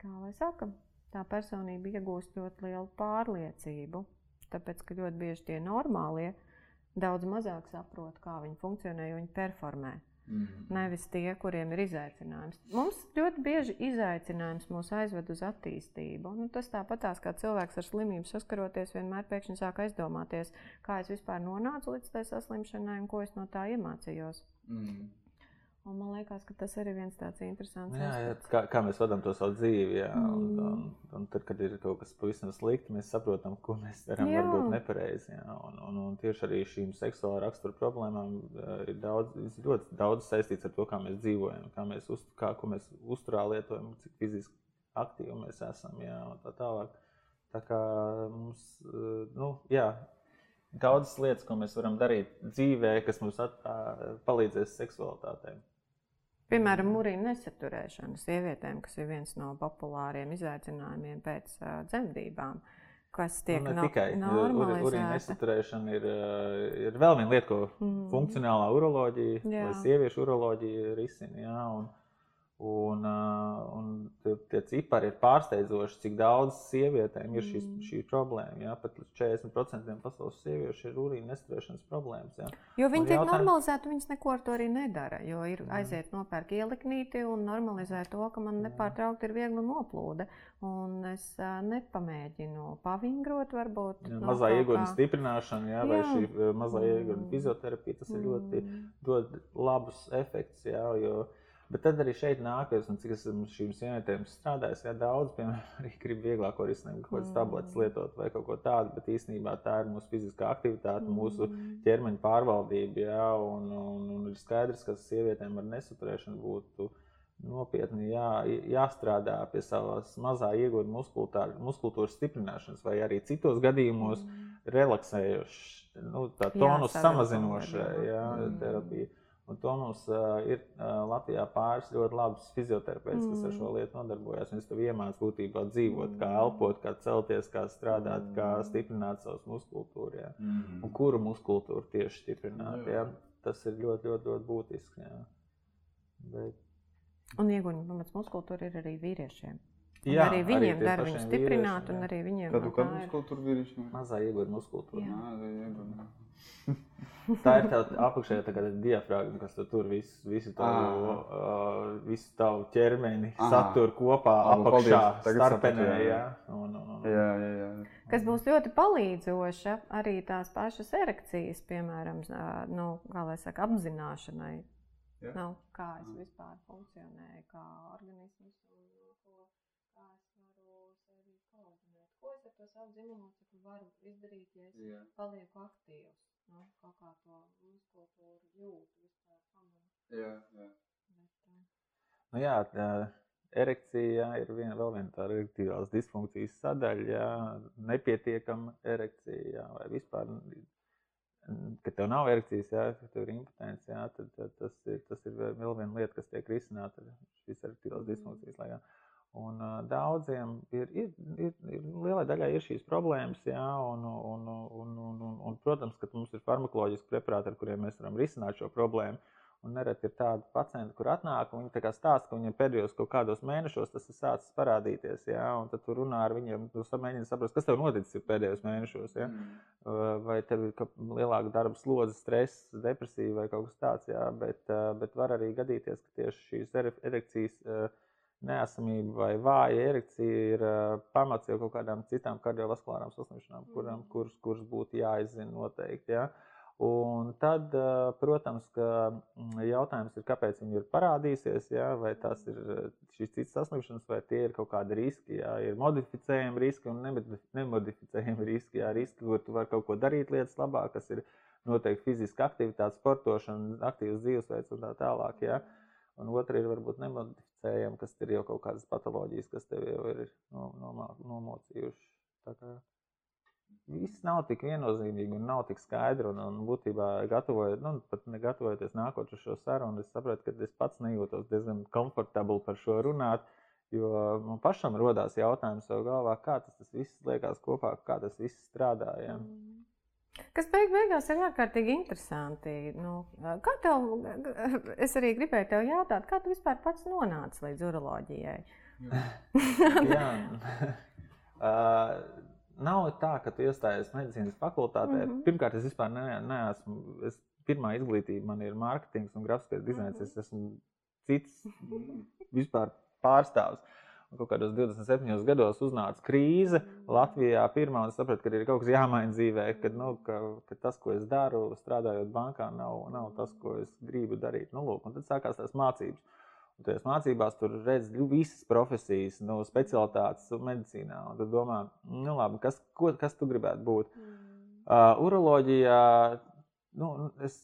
[SPEAKER 2] kā lai saka, tā personība iegūst ļoti lielu pārliecību. Tāpēc, ka ļoti bieži tie normālie daudz mazāk saprot, kā viņi funkcionē, jo viņi performē. Mm -hmm. Nevis tie, kuriem ir izaicinājums. Mums ļoti bieži izaicinājums mūs aizved uz attīstību. Nu, tas tāpatās, kā cilvēks ar slimību saskaroties, vienmēr pēkšņi sāk aizdomāties, kā es vispār nonācu līdz tai saslimšanai un ko es no tā iemācījos. Mm. Un man liekas, ka tas arī ir viens tāds interesants.
[SPEAKER 3] Jā, jā kā, kā mēs vadām to savu dzīvi. Jā, mm. un, un, un tad, kad ir kaut kas pavisam slikti, mēs saprotam, ko mēs darām, jā. varbūt nepareizi. Un, un, un tieši arī šīm seksuālā rakstura problēmām ir daudz, ļoti daudz saistīts ar to, kā mēs dzīvojam, kā mēs, uz, kā, mēs uzturā lietojam, cik fiziski aktīvi mēs esam. Jā, tā tālāk. Tā kā mums, nu, jā, daudzas lietas, ko mēs varam darīt dzīvē, kas mums at, uh, palīdzēs seksualitātei.
[SPEAKER 2] Piemēram, urīna nesaturēšana sievietēm, kas ir viens no populāriem izaicinājumiem pēc uh, dzemdībām. Kas tiek nu,
[SPEAKER 3] no, tikai urīna nesaturēšana, ir, ir vēl viena lieta, ko mm. funkcionālā uroloģija Jā. vai sieviešu uroloģija risina. Jā, un, Un, un tie cipari ir pārsteidzoši, cik daudz sievietēm ir šīs, mm. šī problēma. Jā, pat līdz 40% pasaules sieviešu ir urīna nestrēšanas problēmas. Jā.
[SPEAKER 2] Jo viņi tiek jautājum... normalizēti, viņas neko ar to arī nedara. Jo ir aiziet nopērk ieliknīti un normalizē to, ka man nepārtraukti ir viegla noplūde. Un es uh, nepamēģinu pavingrot, varbūt.
[SPEAKER 3] Jā, no mazā iegūta kā... stiprināšana, jā, jā. vai šī mazā mm. iegūta fizioterapija, tas ir ļoti, mm. ļoti labs efekts. Jā, jo, Bet tad arī šeit nākas, un cik esmu šīm sievietēm strādājis, ja daudz, piemēram, arī grib vieglāko risinājumu, kaut kādas tabletes mm. lietot vai kaut ko tādu, bet īstenībā tā ir mūsu fiziskā aktivitāte, mm. mūsu ķermeņa pārvaldība, jā, un, un, un ir skaidrs, ka sievietēm ar nesaturēšanu būtu nopietni jā, jāstrādā pie savas mazā iegūta muskultūras stiprināšanas, vai arī citos gadījumos mm. relaksējošas, nu, tā tonus samazinoša mm. Un to mums uh, ir uh, Latvijā pāris ļoti labs fizioterapeits, mm. kas ar šo mm. lietu nodarbojas. Viņš tev iemācīja būtībā dzīvot, kā elpot, kā celties, kā strādāt, mm. kā stiprināt savus muskultūru. Ja? Mm. Un kuru muskultūru tieši stiprināt. Jā. Ja? Tas ir ļoti, ļoti, ļoti būtiski. Ja? Bet...
[SPEAKER 2] Un ieguņu pamats muskultūra ir arī vīriešiem. Jā, arī viņiem dara viņu stiprināt, un arī viņiem.
[SPEAKER 1] Kādu no muskultūru vīriešiem?
[SPEAKER 3] Mazā iegūta muskultūra. Tā ir tā apakšējā tā diafragma, kas tur visu, visu, tavu, uh, visu tavu ķermeni Aha. satur kopā apakšā, starpenē. Jā. Un, un, un.
[SPEAKER 1] Jā, jā, jā.
[SPEAKER 2] Kas būs ļoti palīdzoša arī tās pašas erekcijas, piemēram, nu, kā lai saka, apzināšanai. Jā. Nu, kā es vispār funkcionēju, kā organisms un ko, kā es varu sevi koordinēt. Ko es ar to savu dzimumu varu izdarīt, ja es Jā. palieku aktīvs nu, kaut kā to muskultūru jūtu, vispār pamanu.
[SPEAKER 1] Jā, jā.
[SPEAKER 3] Bet, uh... nu, jā, tā, erekcija jā, ir viena, vēl viena tāda erektīvās disfunkcijas sadaļa, jā, nepietiekama erekcija, jā, vai vispār, ka tev nav erekcijas, jā, ka tev ir impotence, jā, tad, tad tas, ir, tas ir vēl viena lieta, kas tiek risināta šīs erektīvās disfunkcijas laikā. Un, uh, daudziem ir, ir, ir, ir lielai daļai ir šīs problēmas, jā, un, un, un, un, un, un, protams, ka mums ir farmakoloģiski preparāti, ar kuriem mēs varam risināt šo problēmu. Un nereti ir tādi pacienti, kur atnāk, un viņi stāsta, ka viņiem pēdējos kaut kādos mēnešos tas ir sācis parādīties. Ja? Un tad tu runā ar viņiem, tu mēģini saprast, kas tev noticis pēdējos mēnešos. Ja? Mm. Vai tev ir lielāka darba slodze, stress, depresija vai kaut kas tāds. Ja? Bet, bet var arī gadīties, ka tieši šīs erekcijas neesamība vai vāja erekcija ir uh, pamats jau kaut kādām citām kardiovaskulārām saslimšanām, kurām, mm. kuras, kuras būtu jāizzina noteikti. Ja? Un tad, uh, protams, ka mm, jautājums ir, kāpēc viņi ir parādījusies, ja? vai tās ir šīs citas saslimšanas, vai tie ir kaut kādi riski. Ja? Ir modificējami riski un nemodificējami riski. Ja? Riski, kur tu vari kaut ko darīt lietas labāk, kas ir noteikti fiziska aktivitāte, sportošana, aktīvs dzīvesveids un tā tālāk. Ja? Un otra ir varbūt nemodificējama kas ir jau kaut kādas patoloģijas, kas tev jau ir nomocījušas. Viss nav tik viennozīmīgi un nav tik skaidri. Un, un būtībā, gatavojot, nu, pat negatavojoties nākot uz šo sarunu, es saprotu, ka es pats nejūtos diezgan komfortabli par šo runāt. Jo man pašam radās jautājums savā galvā, kā tas, tas viss liekas kopā, kā tas viss strādā. Ja? Mm.
[SPEAKER 2] Kas beig beigās ir ārkārtīgi interesanti. Nu, kā tev, es arī gribēju te jautāt, kā tu vispār pats nonāci līdz uroloģijai?
[SPEAKER 3] Jā. uh, nav tā, ka tu iestājies medicīnas fakultātē. Mm -hmm. Pirmkārt, es vispār ne, neesmu. Es, pirmā izglītība man ir mārketings un grafiskais dizains. Mm -hmm. Es esmu cits vispār pārstāvs. Kaut kādos 27 gados uznāca krīze Latvijā. Pirmā un sapratu, ka ir kaut kas jāmaina dzīvē, kad, nu, ka, ka tas, ko es daru, strādājot bankā, nav, nav tas, ko es gribu darīt. Nu, lūk, tad sākās tās mācības. Un tajās mācībās tur redz visas profesijas, no nu, specialitātes medicīnā. Tad domā, nu labi, kas, ko, kas tu gribētu būt? Mm. Uh, uroloģijā Nu, es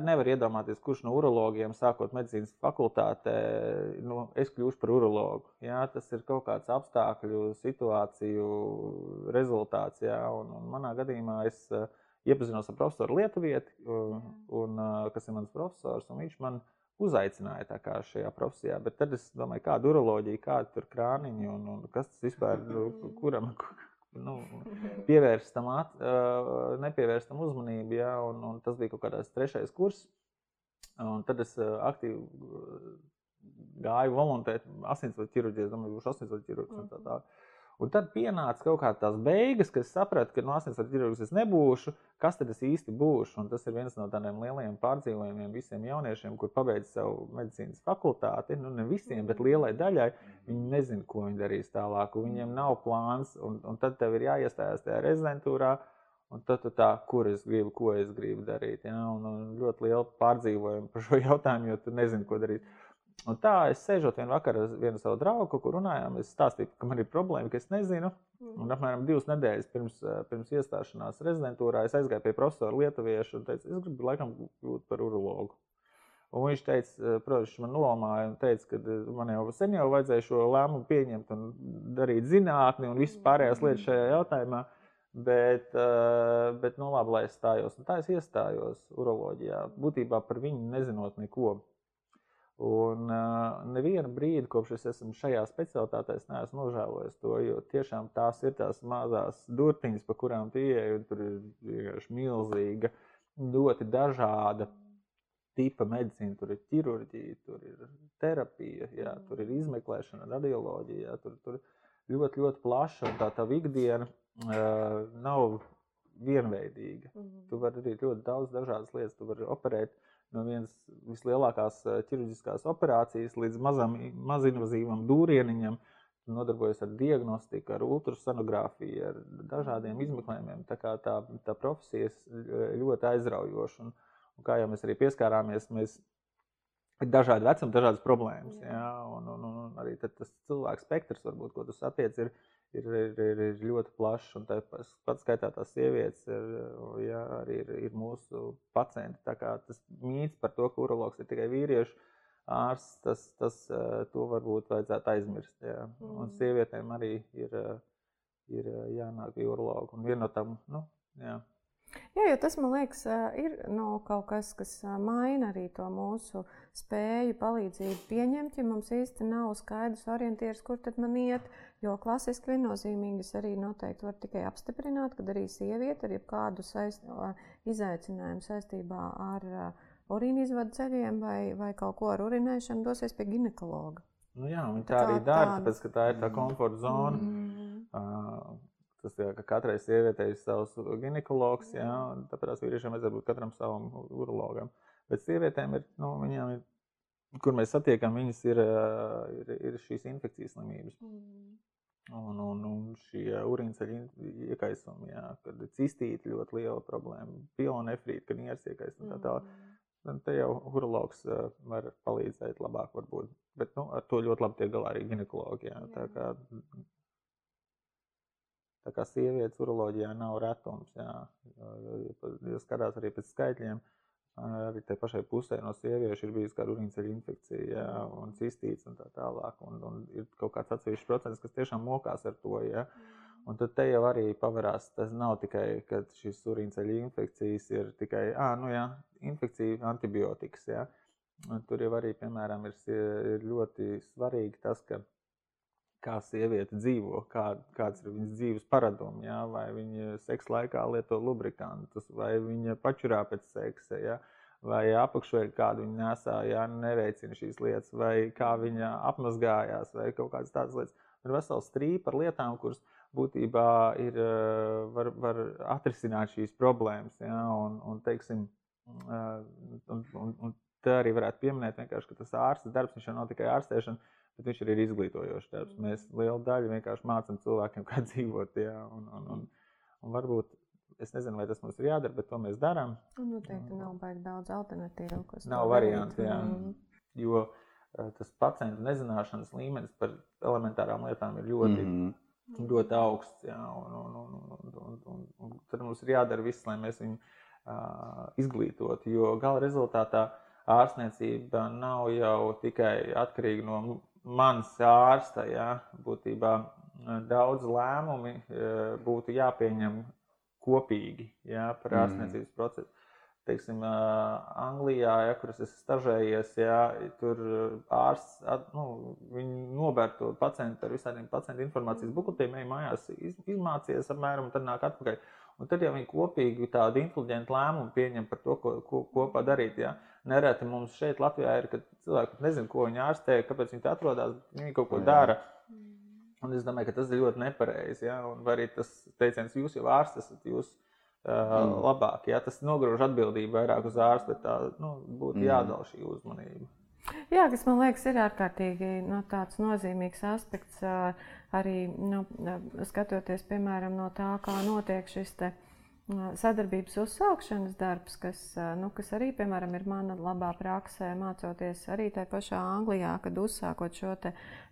[SPEAKER 3] nevaru iedomāties, kurš no urologiem, sākot medicīnas fakultātē, nu, es kļūšu par urologu. Jā, tas ir kaut kāds apstākļu, situāciju rezultāts. Jā, un, un manā gadījumā es uh, iepazinos ar profesoru Lietuvieti, un, un, uh, kas ir mans profesors, un viņš man uzaicināja šajā profesijā. Bet tad es domāju, kāda uroloģija, kāda tur krāniņa un, un kas tas vispār, nu, kuram, nu, pievērst tam, at, nepievērst tam uzmanību. Ja, un, un tas bija kaut kāds trešais kurs. Un tad es aktīvi gāju volontēt asinsvadu ķirurģiju. Es domāju, būšu asinsvadu ķirurgs un tā tālāk. Un tad pienāca kaut kādas tās beigas, kad es sapratu, ka no asinsvadu ķirurgs es nebūšu, kas tad es īsti būšu. Un tas ir viens no tādiem lielajiem pārdzīvojumiem visiem jauniešiem, kur pabeidz savu medicīnas fakultāti. Nu, ne visiem, bet lielai daļai. Viņi nezina, ko viņi darīs tālāk. Viņiem nav plāns, un, un tad tev ir jāiestājās tajā rezidentūrā. Un tad tu tā, kur es gribu, ko es gribu darīt. Ja? Un, un ļoti liela pārdzīvojuma par šo jautājumu, jo tu nezini, ko darīt. Un tā es sēžot vienā vakarā ar vienu savu draugu, kur runājām. Es stāstīju, ka man ir problēma, ka es nezinu. Mm. Un apmēram divas nedēļas pirms, eh, pirms iestāšanās rezidentūrā es aizgāju pie profesora Lietuvieša un teicu, es gribu laikam kļūt par urologu. Un viņš teica, eh, protams, man nomāja un teica, ka eh, man jau sen jau vajadzēja šo lēmumu pieņemt un darīt zinātni un visas pārējās lietas šajā jautājumā. Bet, bet nu, labi, lai es stājos. Un tā es iestājos uroloģijā. Būtībā par viņu nezinot neko. Un uh, nevienu brīdi, kopš es esmu šajā specialitātē, es neesmu nožēlojis to, jo tiešām tās ir tās mazās durtiņas, pa kurām pieeja, tur ir vienkārši milzīga, ļoti dažāda tipa medicīna. Tur ir ķirurģija, tur ir terapija, jā, tur ir izmeklēšana, radioloģija, jā, tur, tur ļoti, ļoti plaša, un tā tā ikdiena uh, nav vienveidīga. Mm -hmm. Tu vari darīt ļoti daudz dažādas lietas, tu vari operēt no vienas vislielākās eh, ķirurģiskās operācijas līdz mazam, mazinvazīvam dūrieniņam. Nodarbojas ar diagnostiku, ar ultrasonogrāfiju, ar dažādiem izmeklējumiem. Tā, tā, tā profesija ir ļoti aizraujoša. Un, un kā jau mēs arī pieskārāmies, mēs ir dažādi vecumi, dažādas problēmas. Jā, un, un, un arī tas cilvēku spektrs, varbūt, ko tu satiec, ir, ir, ir, ir, ir ļoti plašs. Un tāpat skaitā tās sievietes ir, jā, arī ir, ir mūsu pacienti. Tā kā tas mīts par to, ka urologs ir tikai vīriešu ārsts, tas, tas to varbūt vajadzētu aizmirst. Jā. Un mm. sievietēm arī ir, ir jānāk pie urologa. Un viena no tām, nu, jā.
[SPEAKER 2] Jā, jo tas man liekas, ir nu, kaut kas, kas maina arī to mūsu spēju, palīdzību pieņemt. Ja mums īsti nav skaidrs orientieris, kur tad man iet, jo klasiski viennozīmīgi es arī noteikti varu tikai apstiprināt, ka arī sieviete ar jebkādu saist, izaicinājumu saistībā ar urīna izvadu ceļiem vai, vai kaut ko ar urinēšanu dosies pie ginekologa.
[SPEAKER 3] Nu jā, viņi tā, tā arī dara, tāpēc, ka tā ir tā komforta zona. Mm. Uh, Tas ir, ka katrai sievietei ir savs ginekologs, jā, tāpēc vīriešiem vajadzētu būt katram savam urologam. Bet sievietēm ir, nu, viņām ir, kur mēs satiekam, viņas ir, ir, ir šīs infekcijas slimības. Mm. Un, un, un šie urīnceļu iekaisumi, jā, kad ir cistīti ļoti liela problēma, pilonefrīta, kad nieres iekaist un tā tālāk. Mm. Te jau urologs var palīdzēt labāk varbūt. Bet nu, ar to ļoti labi tiek galā arī ginekologi. Jā. Jā. Tā kā Tā kā sievietes uroloģijā nav retums. Jā, jo, jo skatās arī pēc skaitļiem, arī tai pašai pusē no sieviešu ir bijusi kāda urīnceļa infekcija jā, un cistīts un tā tālāk. Un, un ir kaut kāds atsevišķs procents, kas tiešām mokās ar to. Jā. Un tad te jau arī pavarās, tas nav tikai, ka šīs urīnceļa infekcijas ir tikai, ah, nu jā, infekcija antibiotikas. Jā. Un tur jau arī, piemēram, ir, ir ļoti svarīgi tas, ka kā sieviete dzīvo, kā, kāds ir viņas dzīves paradumi, ja? vai viņa seksa laikā lieto lubrikantus, vai viņa pačurā pēc seksa, ja? vai apakšā ir kāda viņa nesā, ja neveicina šīs lietas, vai kā viņa apmazgājās, vai kaut kādas tādas lietas. Ir vesels strīpa ar lietām, kuras būtībā ir, var, var atrisināt šīs problēmas. Ja? Un, un, teiksim, un, un, un te arī varētu pieminēt, ka tas ārsta darbs jau nav tikai ārstēšana bet viņš arī ir izglītojošs darbs. Mm. Mēs lielu daļu vienkārši mācām cilvēkiem, kā dzīvot. Jā, un, un, un, un varbūt es nezinu, vai tas mums ir jādara, bet to mēs darām.
[SPEAKER 2] Un noteikti nav baigi daudz alternatīvu, kas
[SPEAKER 3] nav variantu. Mm. Jo uh, tas pacientu nezināšanas līmenis par elementārām lietām ir ļoti. Mm ļoti augsts. Jā, un, un, un, un, un, un, un tad mums ir jādara viss, lai mēs viņu uh, izglītotu. Jo gala rezultātā ārstniecība nav jau tikai atkarīga no manas ārsta. Jā. Būtībā daudz lēmumi būtu jāpieņem kopīgi jā, par mm. ārstniecības mm. procesu teiksim, Anglijā, ja, kur es stažējies, ja, tur ārsts nu, nobēr to pacientu ar visādiem pacientu informācijas bukletiem, ej mājās, iz, izmācījies apmēram, un tad nāk atpakaļ. Un tad, ja viņi kopīgi tādu inteliģentu lēmumu pieņem par to, ko, ko kopā darīt, ja, nereti mums šeit Latvijā ir, ka cilvēki nezina, ko viņi ārstē, kāpēc viņi te atrodas, viņi kaut ko dara. Un es domāju, ka tas ir ļoti nepareizi. Ja? Un arī tas teiciens, jūs jau ārsts esat, jūs esat mm. labāk. Ja? Tas nogrūž atbildību vairāk uz ārstu, bet tā nu, būtu mm. jādala šī uzmanība.
[SPEAKER 2] Jā, kas man liekas, ir ārkārtīgi nu, nozīmīgs aspekts arī nu, skatoties piemēram no tā, kā notiek šis te, uh, sadarbības uzsākšanas darbs, kas, nu, kas arī, piemēram, ir mana labā praksē, mācoties arī tajā pašā Anglijā, kad uzsākot šo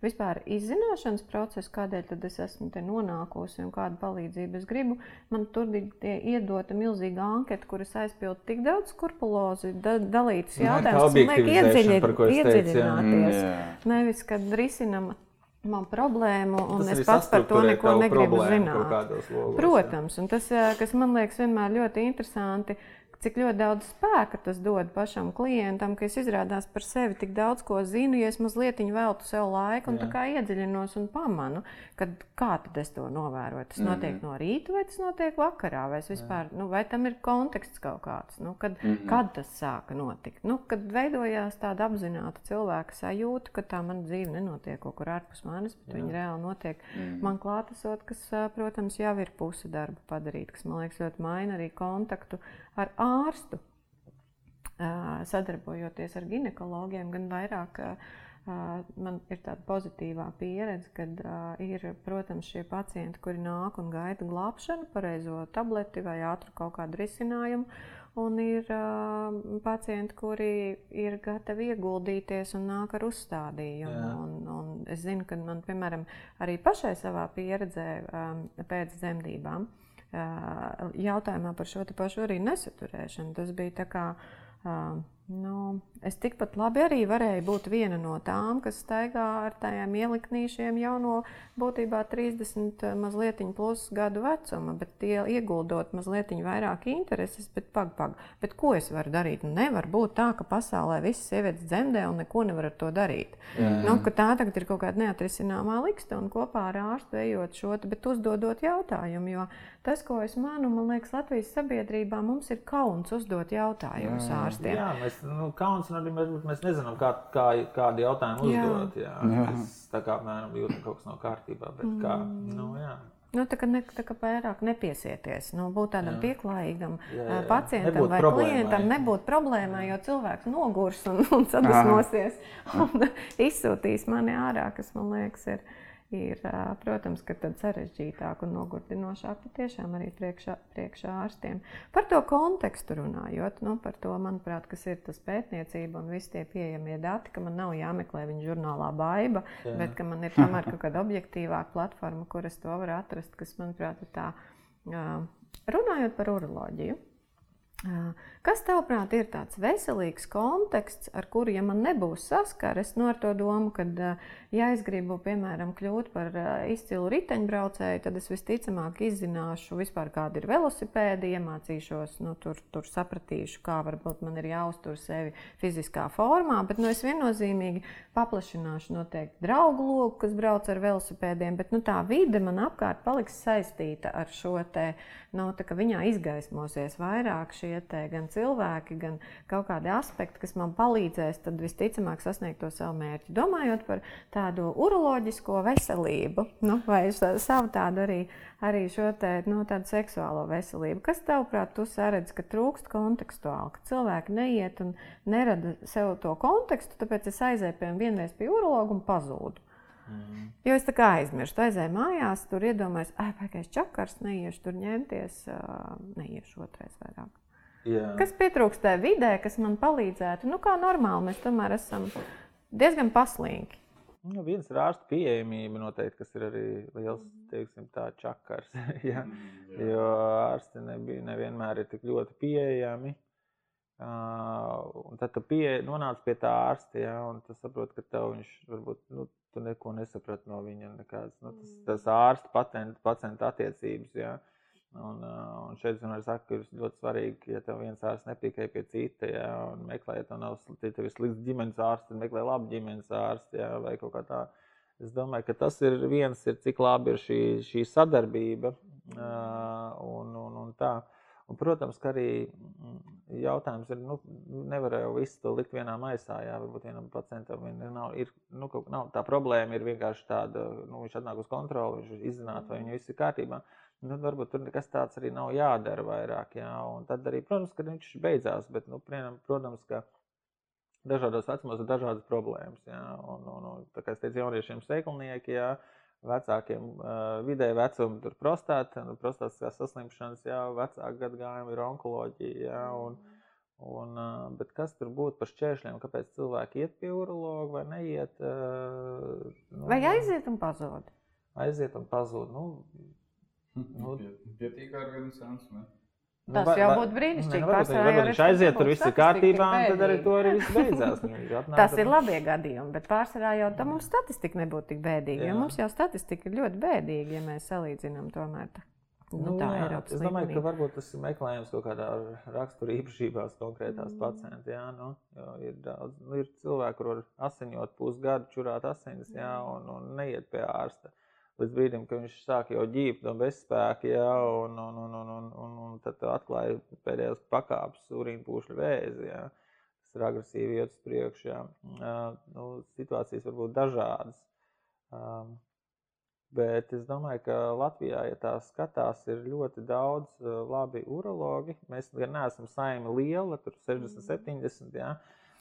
[SPEAKER 2] vispār izzināšanas procesu, kādēļ tad es esmu te nonākusi un kādu palīdzību es gribu. Man tur bija iedota milzīga anketa, kuras aizpild tik daudz skurpulozi, da, dalītas jautājumus, kas man liek iedziļināties. Mm, Nevis, kad risinam man problēmu, un tas es pats par to neko negribu zināt. Protams, un tas, kas man liekas vienmēr ļoti interesanti, cik ļoti daudz spēka tas dod pašam klientam, ka es izrādās par sevi tik daudz ko zinu, ja es mazliet veltu sev laiku un iedziļinos un pamanu, kad, kā tad es to novēroju. Tas mm -hmm. notiek no rīta vai tas notiek vakarā, vai, vispār, nu, vai tam ir konteksts kaut kāds, nu, kad, mm -hmm. kad tas sāka notikt. Nu, kad veidojās tāda apzināta cilvēka sajūta, ka tā mana dzīve nenotiek kaut kur ārpus manis, bet Jā. viņa reāli notiek mm -hmm. man klātesot, kas, protams, jau ir puse darba padarīt, kas man liekas ļoti maina arī kontaktu ar ārstu, sadarbojoties ar ginekologiem, gan vairāk. Man ir tāda pozitīvā pieredze, kad ir, protams, šie pacienti, kuri nāk un gaida glābšanu, pareizo tableti vai ātru kaut kādu risinājumu. Un ir pacienti, kuri ir gatavi ieguldīties un nāk ar uzstādījumu. Un, un es zinu, ka man, piemēram, arī pašai savā pieredzē pēc dzemdībām jautājumā par šo pašu arī nesaturēšanu. Tas bija tā kā. Nu, es tikpat labi arī varēju būt viena no tām, kas staigā ar tādiem ieliknīšiem jau no būtībā 30, mazliet plus gadu vecuma, bet tie ieguldot mazliet vairāk intereses, bet pag, pag. Bet ko es varu darīt? Nu, nevar būt tā, ka pasaulē visas sievietes dzemdē un neko nevar ar to darīt. Jā. Nu, tā tagad ir kaut kāda neatrisināmā likste un kopā ar ārstu ejot šo, bet uzdodot jautājumu. Jo tas, ko es manu, man liekas, Latvijas sabiedrībā mums ir kauns uzdot jautājumus jā. ārstiem.
[SPEAKER 3] Jā, mēs, nu, kauns arī mēs, mēs nezinām, kā, kā, kādu jautājumu uzdot. Jā. Jā. Mēs tā kā mēram jūtam, ka kaut kas nav kārtībā. Bet mm. kā, nu, jā.
[SPEAKER 2] Nu, tā kā, ne, tā kā vairāk nepiesieties, nu, būt tādam jā. pieklājīgam jā, jā. pacientam nebūt vai problēmai. klientam, nebūt problēmai, jo cilvēks nogurs un, un sadusmosies un izsūtīs mani ārā, kas man liekas ir ir, protams, ka tad sarežģītāk un nogurdinošāk patiešām arī priekšā, priekšā ārstiem. Par to kontekstu runājot, nu, par to, manuprāt, kas ir tas pētniecība un visi tie pieejamie dati, ka man nav jāmeklē viņa žurnālā baiba, Jā. bet ka man ir tomēr kaut kāda objektīvāka platforma, kur es to varu atrast, kas, manuprāt, ir tā. Runājot par uroloģiju, Kas tavuprāt ir tāds veselīgs konteksts, ar kuru, ja man nebūs saskares, nu, ar to domu, ka, ja es gribu, piemēram, kļūt par izcilu riteņbraucēju, tad es visticamāk izzināšu vispār, kāda ir velosipēda, iemācīšos, nu, tur, tur sapratīšu, kā varbūt man ir jāuztur sevi fiziskā formā, bet nu, es viennozīmīgi paplašināšu noteikti draugu loku, kas brauc ar velosipēdiem, bet nu, tā vide man apkārt paliks saistīta ar šo te, nu, tā, ka viņā izgaismosies vairāk šī šie te, gan cilvēki, gan kaut kādi aspekti, kas man palīdzēs, tad visticamāk sasniegt to savu mērķi. Domājot par tādu uroloģisko veselību, nu, vai savu tādu arī, arī šo te, nu, tādu seksuālo veselību, kas tavuprāt, tu saredz, ka trūkst kontekstuāli, ka cilvēki neiet un nerada sev to kontekstu, tāpēc es aizēju pie vienreiz pie urologa un pazūdu. Mm. Jo es tā kā aizmirstu, aizēju mājās, tur iedomājos, ah, pagaidzi, čakars, neiešu tur ņemties, neiešu otrais vairāk. Jā. Kas pietrūkst tajā vidē, kas man palīdzētu? Nu, kā normāli mēs tomēr esam diezgan paslīgi.
[SPEAKER 3] Nu, viens ir ārsta pieejamība, noteikti, kas ir arī liels teiksim, čakars. ja? mm, jo ārsti nebija, nevienmēr ir tik ļoti pieejami. Uh, tad tu pie, nonāc pie tā ārsta, ja, un tu saproti, ka tev viņš varbūt nu, tu neko nesaprati no viņa. Nekāds, nu, tas, tas ārsta pacienta, pacienta attiecības. Ja. Un, un šeit es saku, ka ir ļoti svarīgi, ja tev viens ārsts nepīkai pie cita, ja, meklē, ja tev nav tev ir slikts ģimenes ārsts, tad meklē labu ģimenes ārstu, ja, vai kaut kā tā. Es domāju, ka tas ir viens, ir, cik labi ir šī, šī sadarbība uh, un, un, un tā. Uh, Un, protams, ka arī mm, jautājums ir, nu, nevar jau visu to likt vienā maisā. Jā, varbūt vienam pacientam nav, ir, nu, nav tā problēma, ir vienkārši tāda, nu, viņš atnāk uz kontroli, viņš izzināt, vai viņam viss ir kārtībā. Nu, varbūt tur nekas tāds arī nav jādara vairāk. Jā, un tad arī, protams, ka viņš beidzās, bet, nu, protams, ka dažādos vecumos ir dažādas problēmas. Jā, un, un, un, tā kā es teicu, jauniešiem sēklinieki, jā, vecākiem vidēji vecuma, tur prostāta, nu, prostātiskās saslimšanas, jā, vecāku gadagājumu ir onkoloģija. Jā, un, un, bet kas tur būtu par šķēršļiem, kāpēc cilvēki iet pie urologa vai neiet?
[SPEAKER 2] Nu, vai aiziet un pazūd?
[SPEAKER 3] Aiziet un pazūd. Nu,
[SPEAKER 1] nu, Pietīk ar vienu sensu.
[SPEAKER 2] Nu, Tas jau būtu brīnišķīgi.
[SPEAKER 3] Nu, varbūt viņš aiziet, tur viss ir kārtībā, un tad arī to arī viss beidzās.
[SPEAKER 2] Tas ir labie gadījumi, bet pārsvarā jau tā mums statistika nebūtu tik bēdīga. Jo mums jau statistika ir ļoti bēdīga, ja mēs salīdzinām tomēr. Tā. Nu, nu, tā ir Eiropas
[SPEAKER 3] Es domāju, līmenī. ka varbūt tas ir meklējums kaut kādā rakstura īpašībās konkrētās mm. pacienta. Jā, nu, ir, daudz, nu, ir cilvēki, kur var asiņot pusgadu, čurāt asinis, jā, un, un neiet pie ārsta. Mm līdz brīdim, kad viņš sāk jau ģīpt no bezspēka, ja, un, un, un, un, un, un, un tad atklāja pēdējās pakāpes urīna pūšļu vēzi. Ja. Tas ir agresīvi iet uz priekšu. Ja. Uh, nu, situācijas var būt dažādas. Um, Bet es domāju, ka Latvijā, ja tā skatās, ir ļoti daudz uh, labi urologi. Mēs gan neesam saima liela, tur 60, 70. Ja,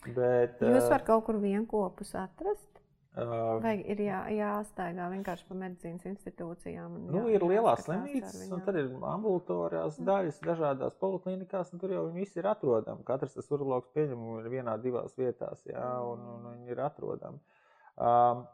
[SPEAKER 3] bet,
[SPEAKER 2] Jūs varat kaut kur vienopus atrast? Vai ir jā, jāstaigā vienkārši pa medicīnas institūcijām?
[SPEAKER 3] Nu, jā, ir lielās slimnīcas, un tad ir ambulatorijas daļas, dažādās poliklinikās, un tur jau viņi visi ir atrodami. Katrs tas urologs pieņem ir vienā, divās vietās, jā, un, un viņi ir atrodami. Um,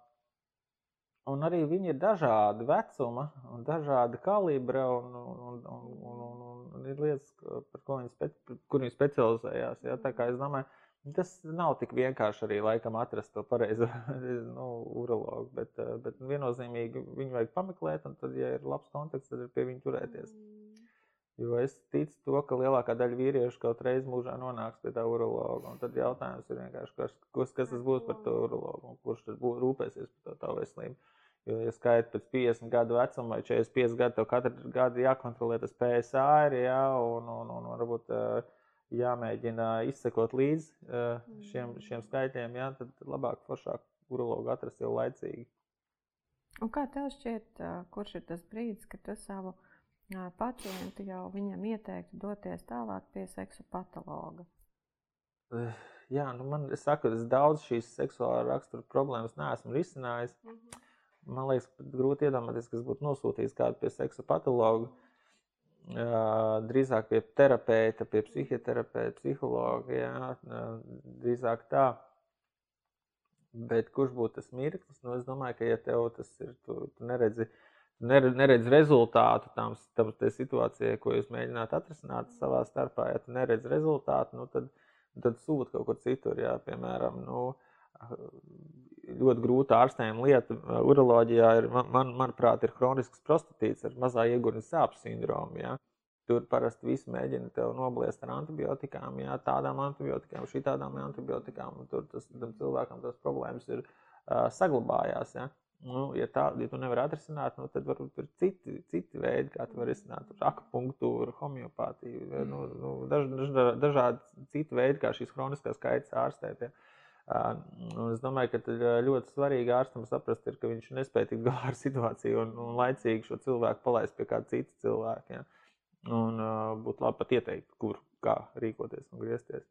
[SPEAKER 3] un arī viņi ir dažādi vecuma, un dažādi kalibra, un, un, un, un, un, un ir lietas, par ko viņi, spe, kur viņi specializējās. Jā, tā kā es domāju, Tas nav tik vienkārši arī laikam atrast to pareizo nu, urologu, bet, eh, bet viennozīmīgi viņu vajag pameklēt, un tad, ja ir labs konteksts, tad ir pie viņa turēties. Jo es ticu to, ka lielākā daļa vīriešu kaut reiz mūžā nonāks pie tā urologa. Un tad jautājums ir vienkārši, kas, kas, tas būs par to urologu un kurš tad būs rūpēsies par to tā veselību. Jo, ja skaitā pēc 50 gadu vecuma vai 45 gadu, tev katru gadu jākontrolē tas PSA ir, jā, un, un, un, un varbūt uh, jāmēģina izsekot līdzi uh, šiem, šiem skaitļiem, jā, tad labāk, foršāk urologu atrast jau laicīgi.
[SPEAKER 2] Un kā tev šķiet, kurš ir tas brīdis, kad tu savu pacientu jau viņam ieteiktu doties tālāk pie seksu patologa?
[SPEAKER 3] Jā, nu man saka, es daudz šīs seksuālā rakstura problēmas neesmu risinājis. Mm -hmm. Man liekas, grūti iedomāties, kas būtu nosūtījis kādu pie seksu patologa. Mm drīzāk pie terapeita, pie psihoterapeita, psihologa. Jā, drīzāk tā. Bet kurš būtu tas mirklis? Nu, es domāju, ka, ja tev tas ir, tu, tu neredzi, neredz rezultātu tam, tam situācijai, ko jūs mēģināt atrisināt savā starpā, ja tu neredz rezultātu, nu, tad, tad sūti kaut kur citur. Jā, piemēram, nu, ļoti grūta ārstējuma lieta uroloģijā ir, man, manuprāt, ir hronisks prostatīts ar mazā ieguļu sāpju sindromu. Ja? Tur parasti viss mēģina tev nobliest ar antibiotikām, jā, tādām antibiotikām, šitādām antibiotikām. Tur tas, tam cilvēkam tas problēmas ir uh, saglabājās. Ja? Nu, ja, tā, ja tu nevari atrisināt, nu, tad varbūt ir citi, citi veidi, kā tu vari risināt. Akupunktūra, homeopātija, nu, nu, daž, daž, dažādi citi veidi, kā šīs kroniskās kaitas ārstēt. Ja. Un es domāju, ka ļoti svarīgi ārstam saprast, ir, ka viņš nespēja tikt galā ar situāciju un, un laicīgi šo cilvēku palaist pie kāda cita cilvēka. Ja. Un uh, būtu labi pat ieteikt, kur, kā rīkoties un griezties.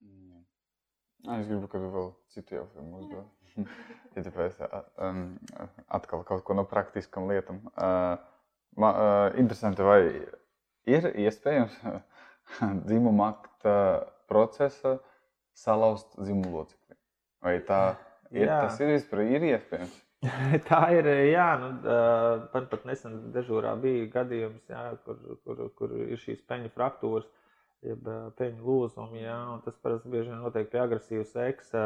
[SPEAKER 1] Mm. Es gribu, ka tu vēl citu jautājumu uzdod. ja tāpēc um, atkal kaut ko no praktiskām lietām. Uh, man, uh, interesanti, vai ir iespējams dzimuma akta procesa salauzt dzimumlocekli? Vai tā ir, Jā. tas ir vispār ir iespējams?
[SPEAKER 3] Tā ir. Jā, nu, man pat nesen dežūrā bija gadījums, jā, kur, kur, kur ir šīs peņu fraktūras, jeb peņu lūzumi. Jā, tas parasti bieži vien notiek pie agresīvas seksa,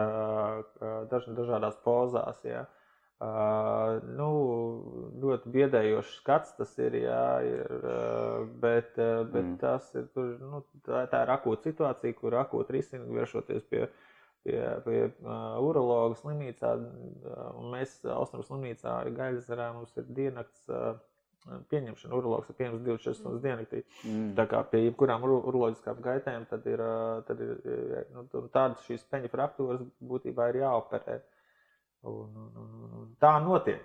[SPEAKER 3] daž, dažādās pozās. Jā. Uh, nu, ļoti biedējošs skats tas ir, jā, ir uh, bet, uh, bet mm. tas ir, tur, nu, tā, tā ir akūta situācija, kur akūti risina vēršoties pie uh, pie, pie uh, urologa slimnīcā. Uh, mēs Austrum slimnīcā Gaļasarā mums ir diennakts uh, pieņemšana. Urologs ir pieņemts 24 stundas diennaktī. Mm. Tā kā pie jebkurām ur uroloģiskām gaitēm, tad ir, tad ir nu, tādas šīs peņa fraktūras būtībā ir jāoperē. Un, un, un, un tā notiek.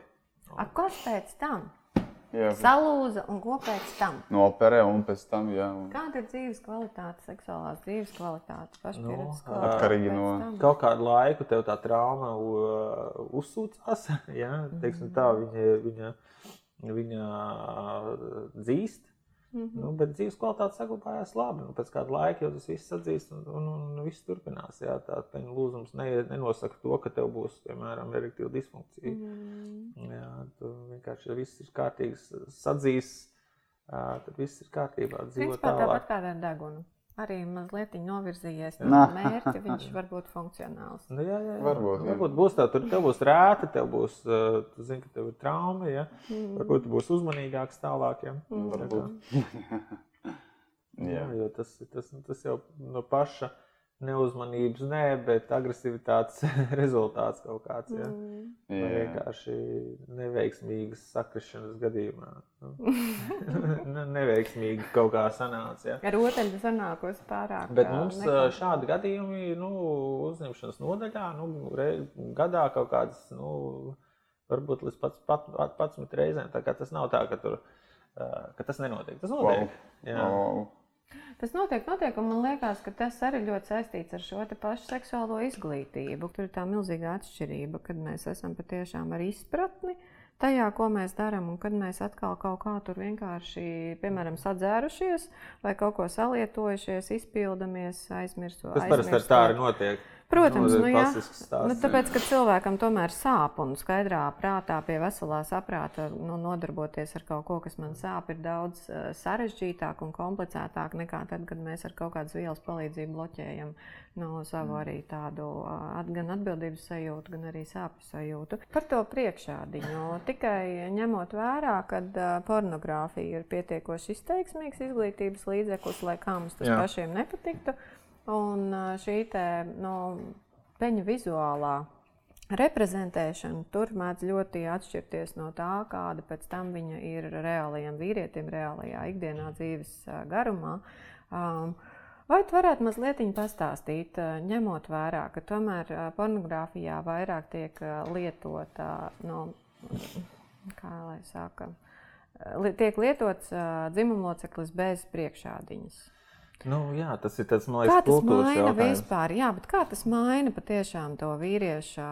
[SPEAKER 2] A, kas pēc tam? Jā. salūza un ko pēc tam?
[SPEAKER 1] Noperē un pēc tam, jā. Un...
[SPEAKER 2] Kāda ir dzīves kvalitāte, seksuālās dzīves kvalitāte? Pašpieredzes
[SPEAKER 1] nu, atkarīgi no
[SPEAKER 3] kaut kāda laika tev tā trauma uzsūcās, jā, teiksim tā, viņa, viņa, viņa dzīst. Mm -hmm. nu, bet dzīves kvalitāte saglabājās labi. Nu, pēc kāda laika jau tas viss atzīst, un, un, un, un viss turpinās. Jā, tā peņu lūzums ne, nenosaka to, ka tev būs, piemēram, erektīva disfunkcija. Mm -hmm. Jā, tu vienkārši viss ir kārtīgs, sadzīs, tad viss ir kārtībā.
[SPEAKER 2] Dzīvo tāpat kā ar degunu arī mazliet novirzījies no mērķa, viņš var būt funkcionāls.
[SPEAKER 3] Nu, jā, jā, jā.
[SPEAKER 1] Varbūt, jā.
[SPEAKER 3] varbūt būs tā, tur būs rēta, tev būs, tu zini, ka tev ir trauma, ja? mm. varbūt tu būsi uzmanīgāks tālāk. Ja? Mm.
[SPEAKER 1] Varbūt.
[SPEAKER 3] jā, jo tas, tas, tas jau no paša neuzmanības, nē, bet agresīvitātes rezultāts kaut kāds. Ja? Mm. Vai vienkārši neveiksmīgas sakrišanas gadījumā. Nu, neveiksmīgi kaut kā sanāca. Ja?
[SPEAKER 2] Ar rotaļu sanākos pārāk.
[SPEAKER 3] Bet mums nekā... šādi gadījumi nu, uzņemšanas nodaļā nu, re, gadā kaut kādas, nu, varbūt līdz pat, pat, pat, 11 reizēm. Tā kā tas nav tā, ka, tur, ka tas nenotiek. Tas notiek. Wow. Jā. Wow.
[SPEAKER 2] Tas notiek, notiek, un man liekas, ka tas arī ļoti saistīts ar šo pašu seksuālo izglītību. Tur ir tā milzīga atšķirība, kad mēs esam patiešām ar izpratni tajā, ko mēs darām, un kad mēs atkal kaut kā tur vienkārši, piemēram, sadzērušies vai kaut ko salietojušies, izpildamies, aizmirsot.
[SPEAKER 3] Tas parasti tā arī notiek.
[SPEAKER 2] Protams, nu, jā, nu, tāpēc, ka cilvēkam tomēr sāp un skaidrā prātā, pie veselā saprāta nu, nodarboties ar kaut ko, kas man sāp, ir daudz uh, sarežģītāk un komplicētāk nekā tad, kad mēs ar kaut kādas vielas palīdzību bloķējam no nu, savu mm. arī tādu uh, gan atbildības sajūtu, gan arī sāpju sajūtu. Par to priekšādiņu tikai ņemot vērā, ka uh, pornogrāfija ir pietiekoši izteiksmīgs izglītības līdzeklis, lai kā mums tas jā. pašiem nepatiktu. Un šī te, nu, peņu vizuālā reprezentēšana tur mēdz ļoti atšķirties no tā, kāda pēc tam viņa ir reālajiem vīrietim, reālajā ikdienā dzīves garumā. Um, Vai tu varētu mazliet pastāstīt, ņemot vērā, ka tomēr pornogrāfijā vairāk tiek lietota, no, kā lai saka, tiek lietots dzimumloceklis bez priekšādiņas?
[SPEAKER 3] Nu, jā, tas ir tas, liekas, kā tas maina
[SPEAKER 2] jautājums. vispār. Jā, bet kā tas maina patiešām to vīrieša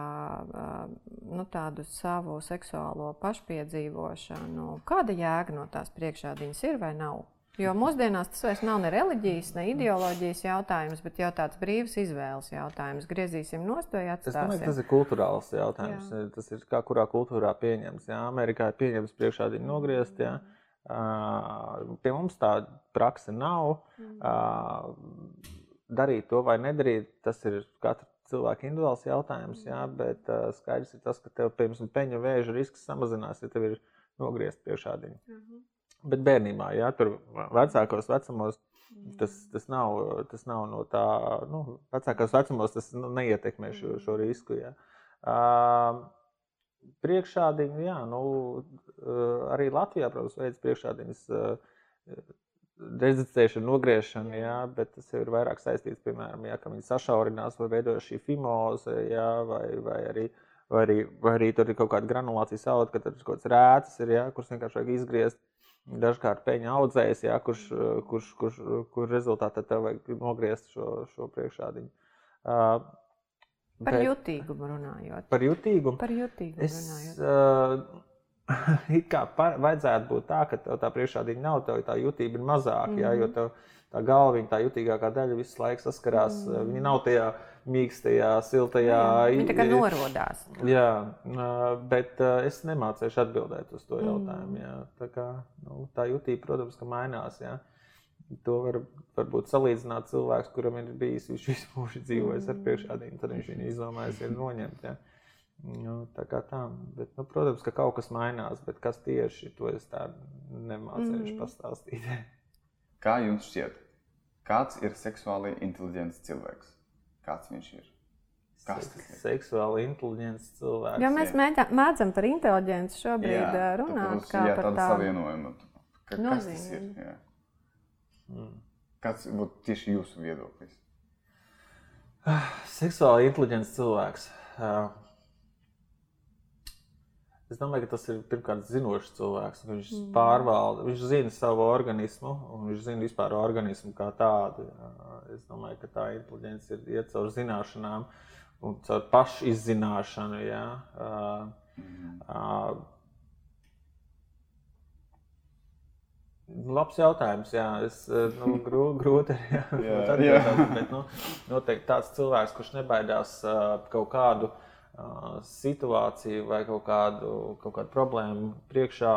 [SPEAKER 2] nu, savu seksuālo pašpiedzīvošanu? Kāda jēga no tās priekšādiņas ir vai nav? Jo mūsdienās tas vairs nav ne reliģijas, ne ideoloģijas jautājums, bet jau tāds brīvs izvēles jautājums. Griezīsim nost vai atstāsim? Es domāju,
[SPEAKER 3] tas ir kultūrāls jautājums. Jā. Tas ir kā kurā kultūrā pieņems. Jā, Amerikā ir pieņems priekšādiņu nogriezt. Jā. Mm. Pie mums tāda praksa nav. Mm. Darīt to vai nedarīt, tas ir katra cilvēka individuāls jautājums. Jā, mm. bet skaidrs ir tas, ka tev, piemēram, peņu vēža risks samazinās, ja tev ir nogriezt pie šādiņa. Mm -hmm. Bet bērnībā, ja tur vecākos vecumos, mm. tas, tas, nav, tas nav no tā, nu, vecākos vecumos tas nu, neietekmē šo, šo risku. Ja. Uh, priekšādiņu, jā, nu, arī Latvijā, protams, veids priekšādiņas dezicēšana, nogriešana, jā, bet tas ir vairāk saistīts, piemēram, jā, ka viņi sašaurinās vai veidojas šī fimoze, jā, vai, vai, arī, vai, arī, vai arī tur ir kaut kāda granulācijas auga, ka tur ir kaut kāds rēcis, ir, jā, kurus vienkārši vajag izgriezt. Dažkārt peņa audzējs, jā, kurš, kurš, kurš, kur rezultātā tev vajag nogriezt šo, šo priekšādiņu. Uh,
[SPEAKER 2] par bet, jutīgumu runājot.
[SPEAKER 3] Par jutīgumu?
[SPEAKER 2] Par jutīgumu
[SPEAKER 3] es, runājot. Uh, kā par, vajadzētu būt tā, ka tev tā priekšādība nav, tev tā jutība ir mazāka, mm -hmm. jā, jo
[SPEAKER 2] mhm.
[SPEAKER 3] tev tā galva, tā jutīgākā daļa visu laiku saskarās. Mm -hmm. Viņa nav tajā mīkstajā, siltajā.
[SPEAKER 2] Jā, viņa tikai norodās.
[SPEAKER 3] Jā, bet es nemācīšu atbildēt uz to jautājumu. Jā. Tā, kā, nu, tā jutība, protams, ka mainās. Jā. To var varbūt salīdzināt cilvēks, kuram ir bijis viņš visu mūžu dzīvojis ar priekšādību, tad viņš viņu izdomājis ir noņemt. Jā. Nu, tā kā tā. Bet, nu, protams, ka kaut kas mainās, bet kas tieši to es tā nemācīšu mm. pastāstīt.
[SPEAKER 1] Kā jums šķiet, kāds ir seksuāli inteliģents cilvēks? Kāds viņš ir?
[SPEAKER 3] Kas tas ir? Seksuāli inteliģents cilvēks.
[SPEAKER 2] Jo mēs mēģā, mēdzam par inteliģenci šobrīd jā, runāt.
[SPEAKER 1] Kā jā, par tādu savienojumu. Ka, kas tas ir? Jā. Mm. Kāds būtu tieši jūsu viedoklis?
[SPEAKER 3] Seksuāli inteliģents cilvēks. Uh, Es domāju, ka tas ir pirmkārt zinošs cilvēks. Viņš mm. pārvalda, viņš zina savu organismu, un viņš zina vispār organismu kā tādu. Es domāju, ka tā inteliģence ir iet caur zināšanām un caur pašizzināšanu. Jā. Mm. Uh, Labs jautājums. Jā, es nu, grū, grūti atbildēt. Bet nu, noteikti tāds cilvēks, kurš nebaidās uh, kaut kādu uh, situāciju vai kaut kādu, kaut kādu problēmu priekšā,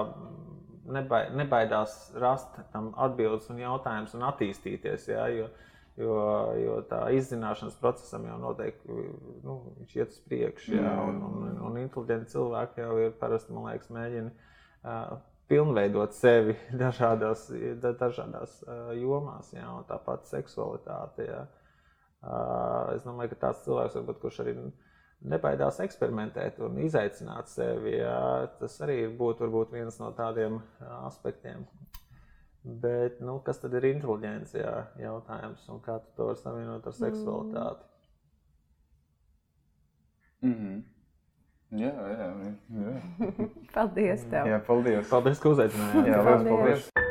[SPEAKER 3] nebai, nebaidās rast tam atbildes un jautājumus un attīstīties. Ja, jo, jo, jo tā izzināšanas procesam jau noteikti nu, iet uz priekšu. Ja, un, un, un inteliģenti cilvēki jau ir parasti, man liekas, mēģina pilnveidot sevi dažādās, dažādās jomās, ja, un tāpat seksualitāte. Uh, es domāju, ka tāds cilvēks, varbūt, kurš arī nebaidās eksperimentēt un izaicināt sevi. Jā. Tas arī būtu varbūt, viens no tādiem aspektiem. Bet, nu, kas tad ir inteliģence? Jā, jautājums, un kā tu to vari savienot ar seksualitāti?
[SPEAKER 1] Mm -hmm. Jā, jā, jā.
[SPEAKER 2] paldies! Tev.
[SPEAKER 1] Jā, paldies!
[SPEAKER 3] Paldies, ka uzaicinājāt!
[SPEAKER 1] Jā, paldies! paldies.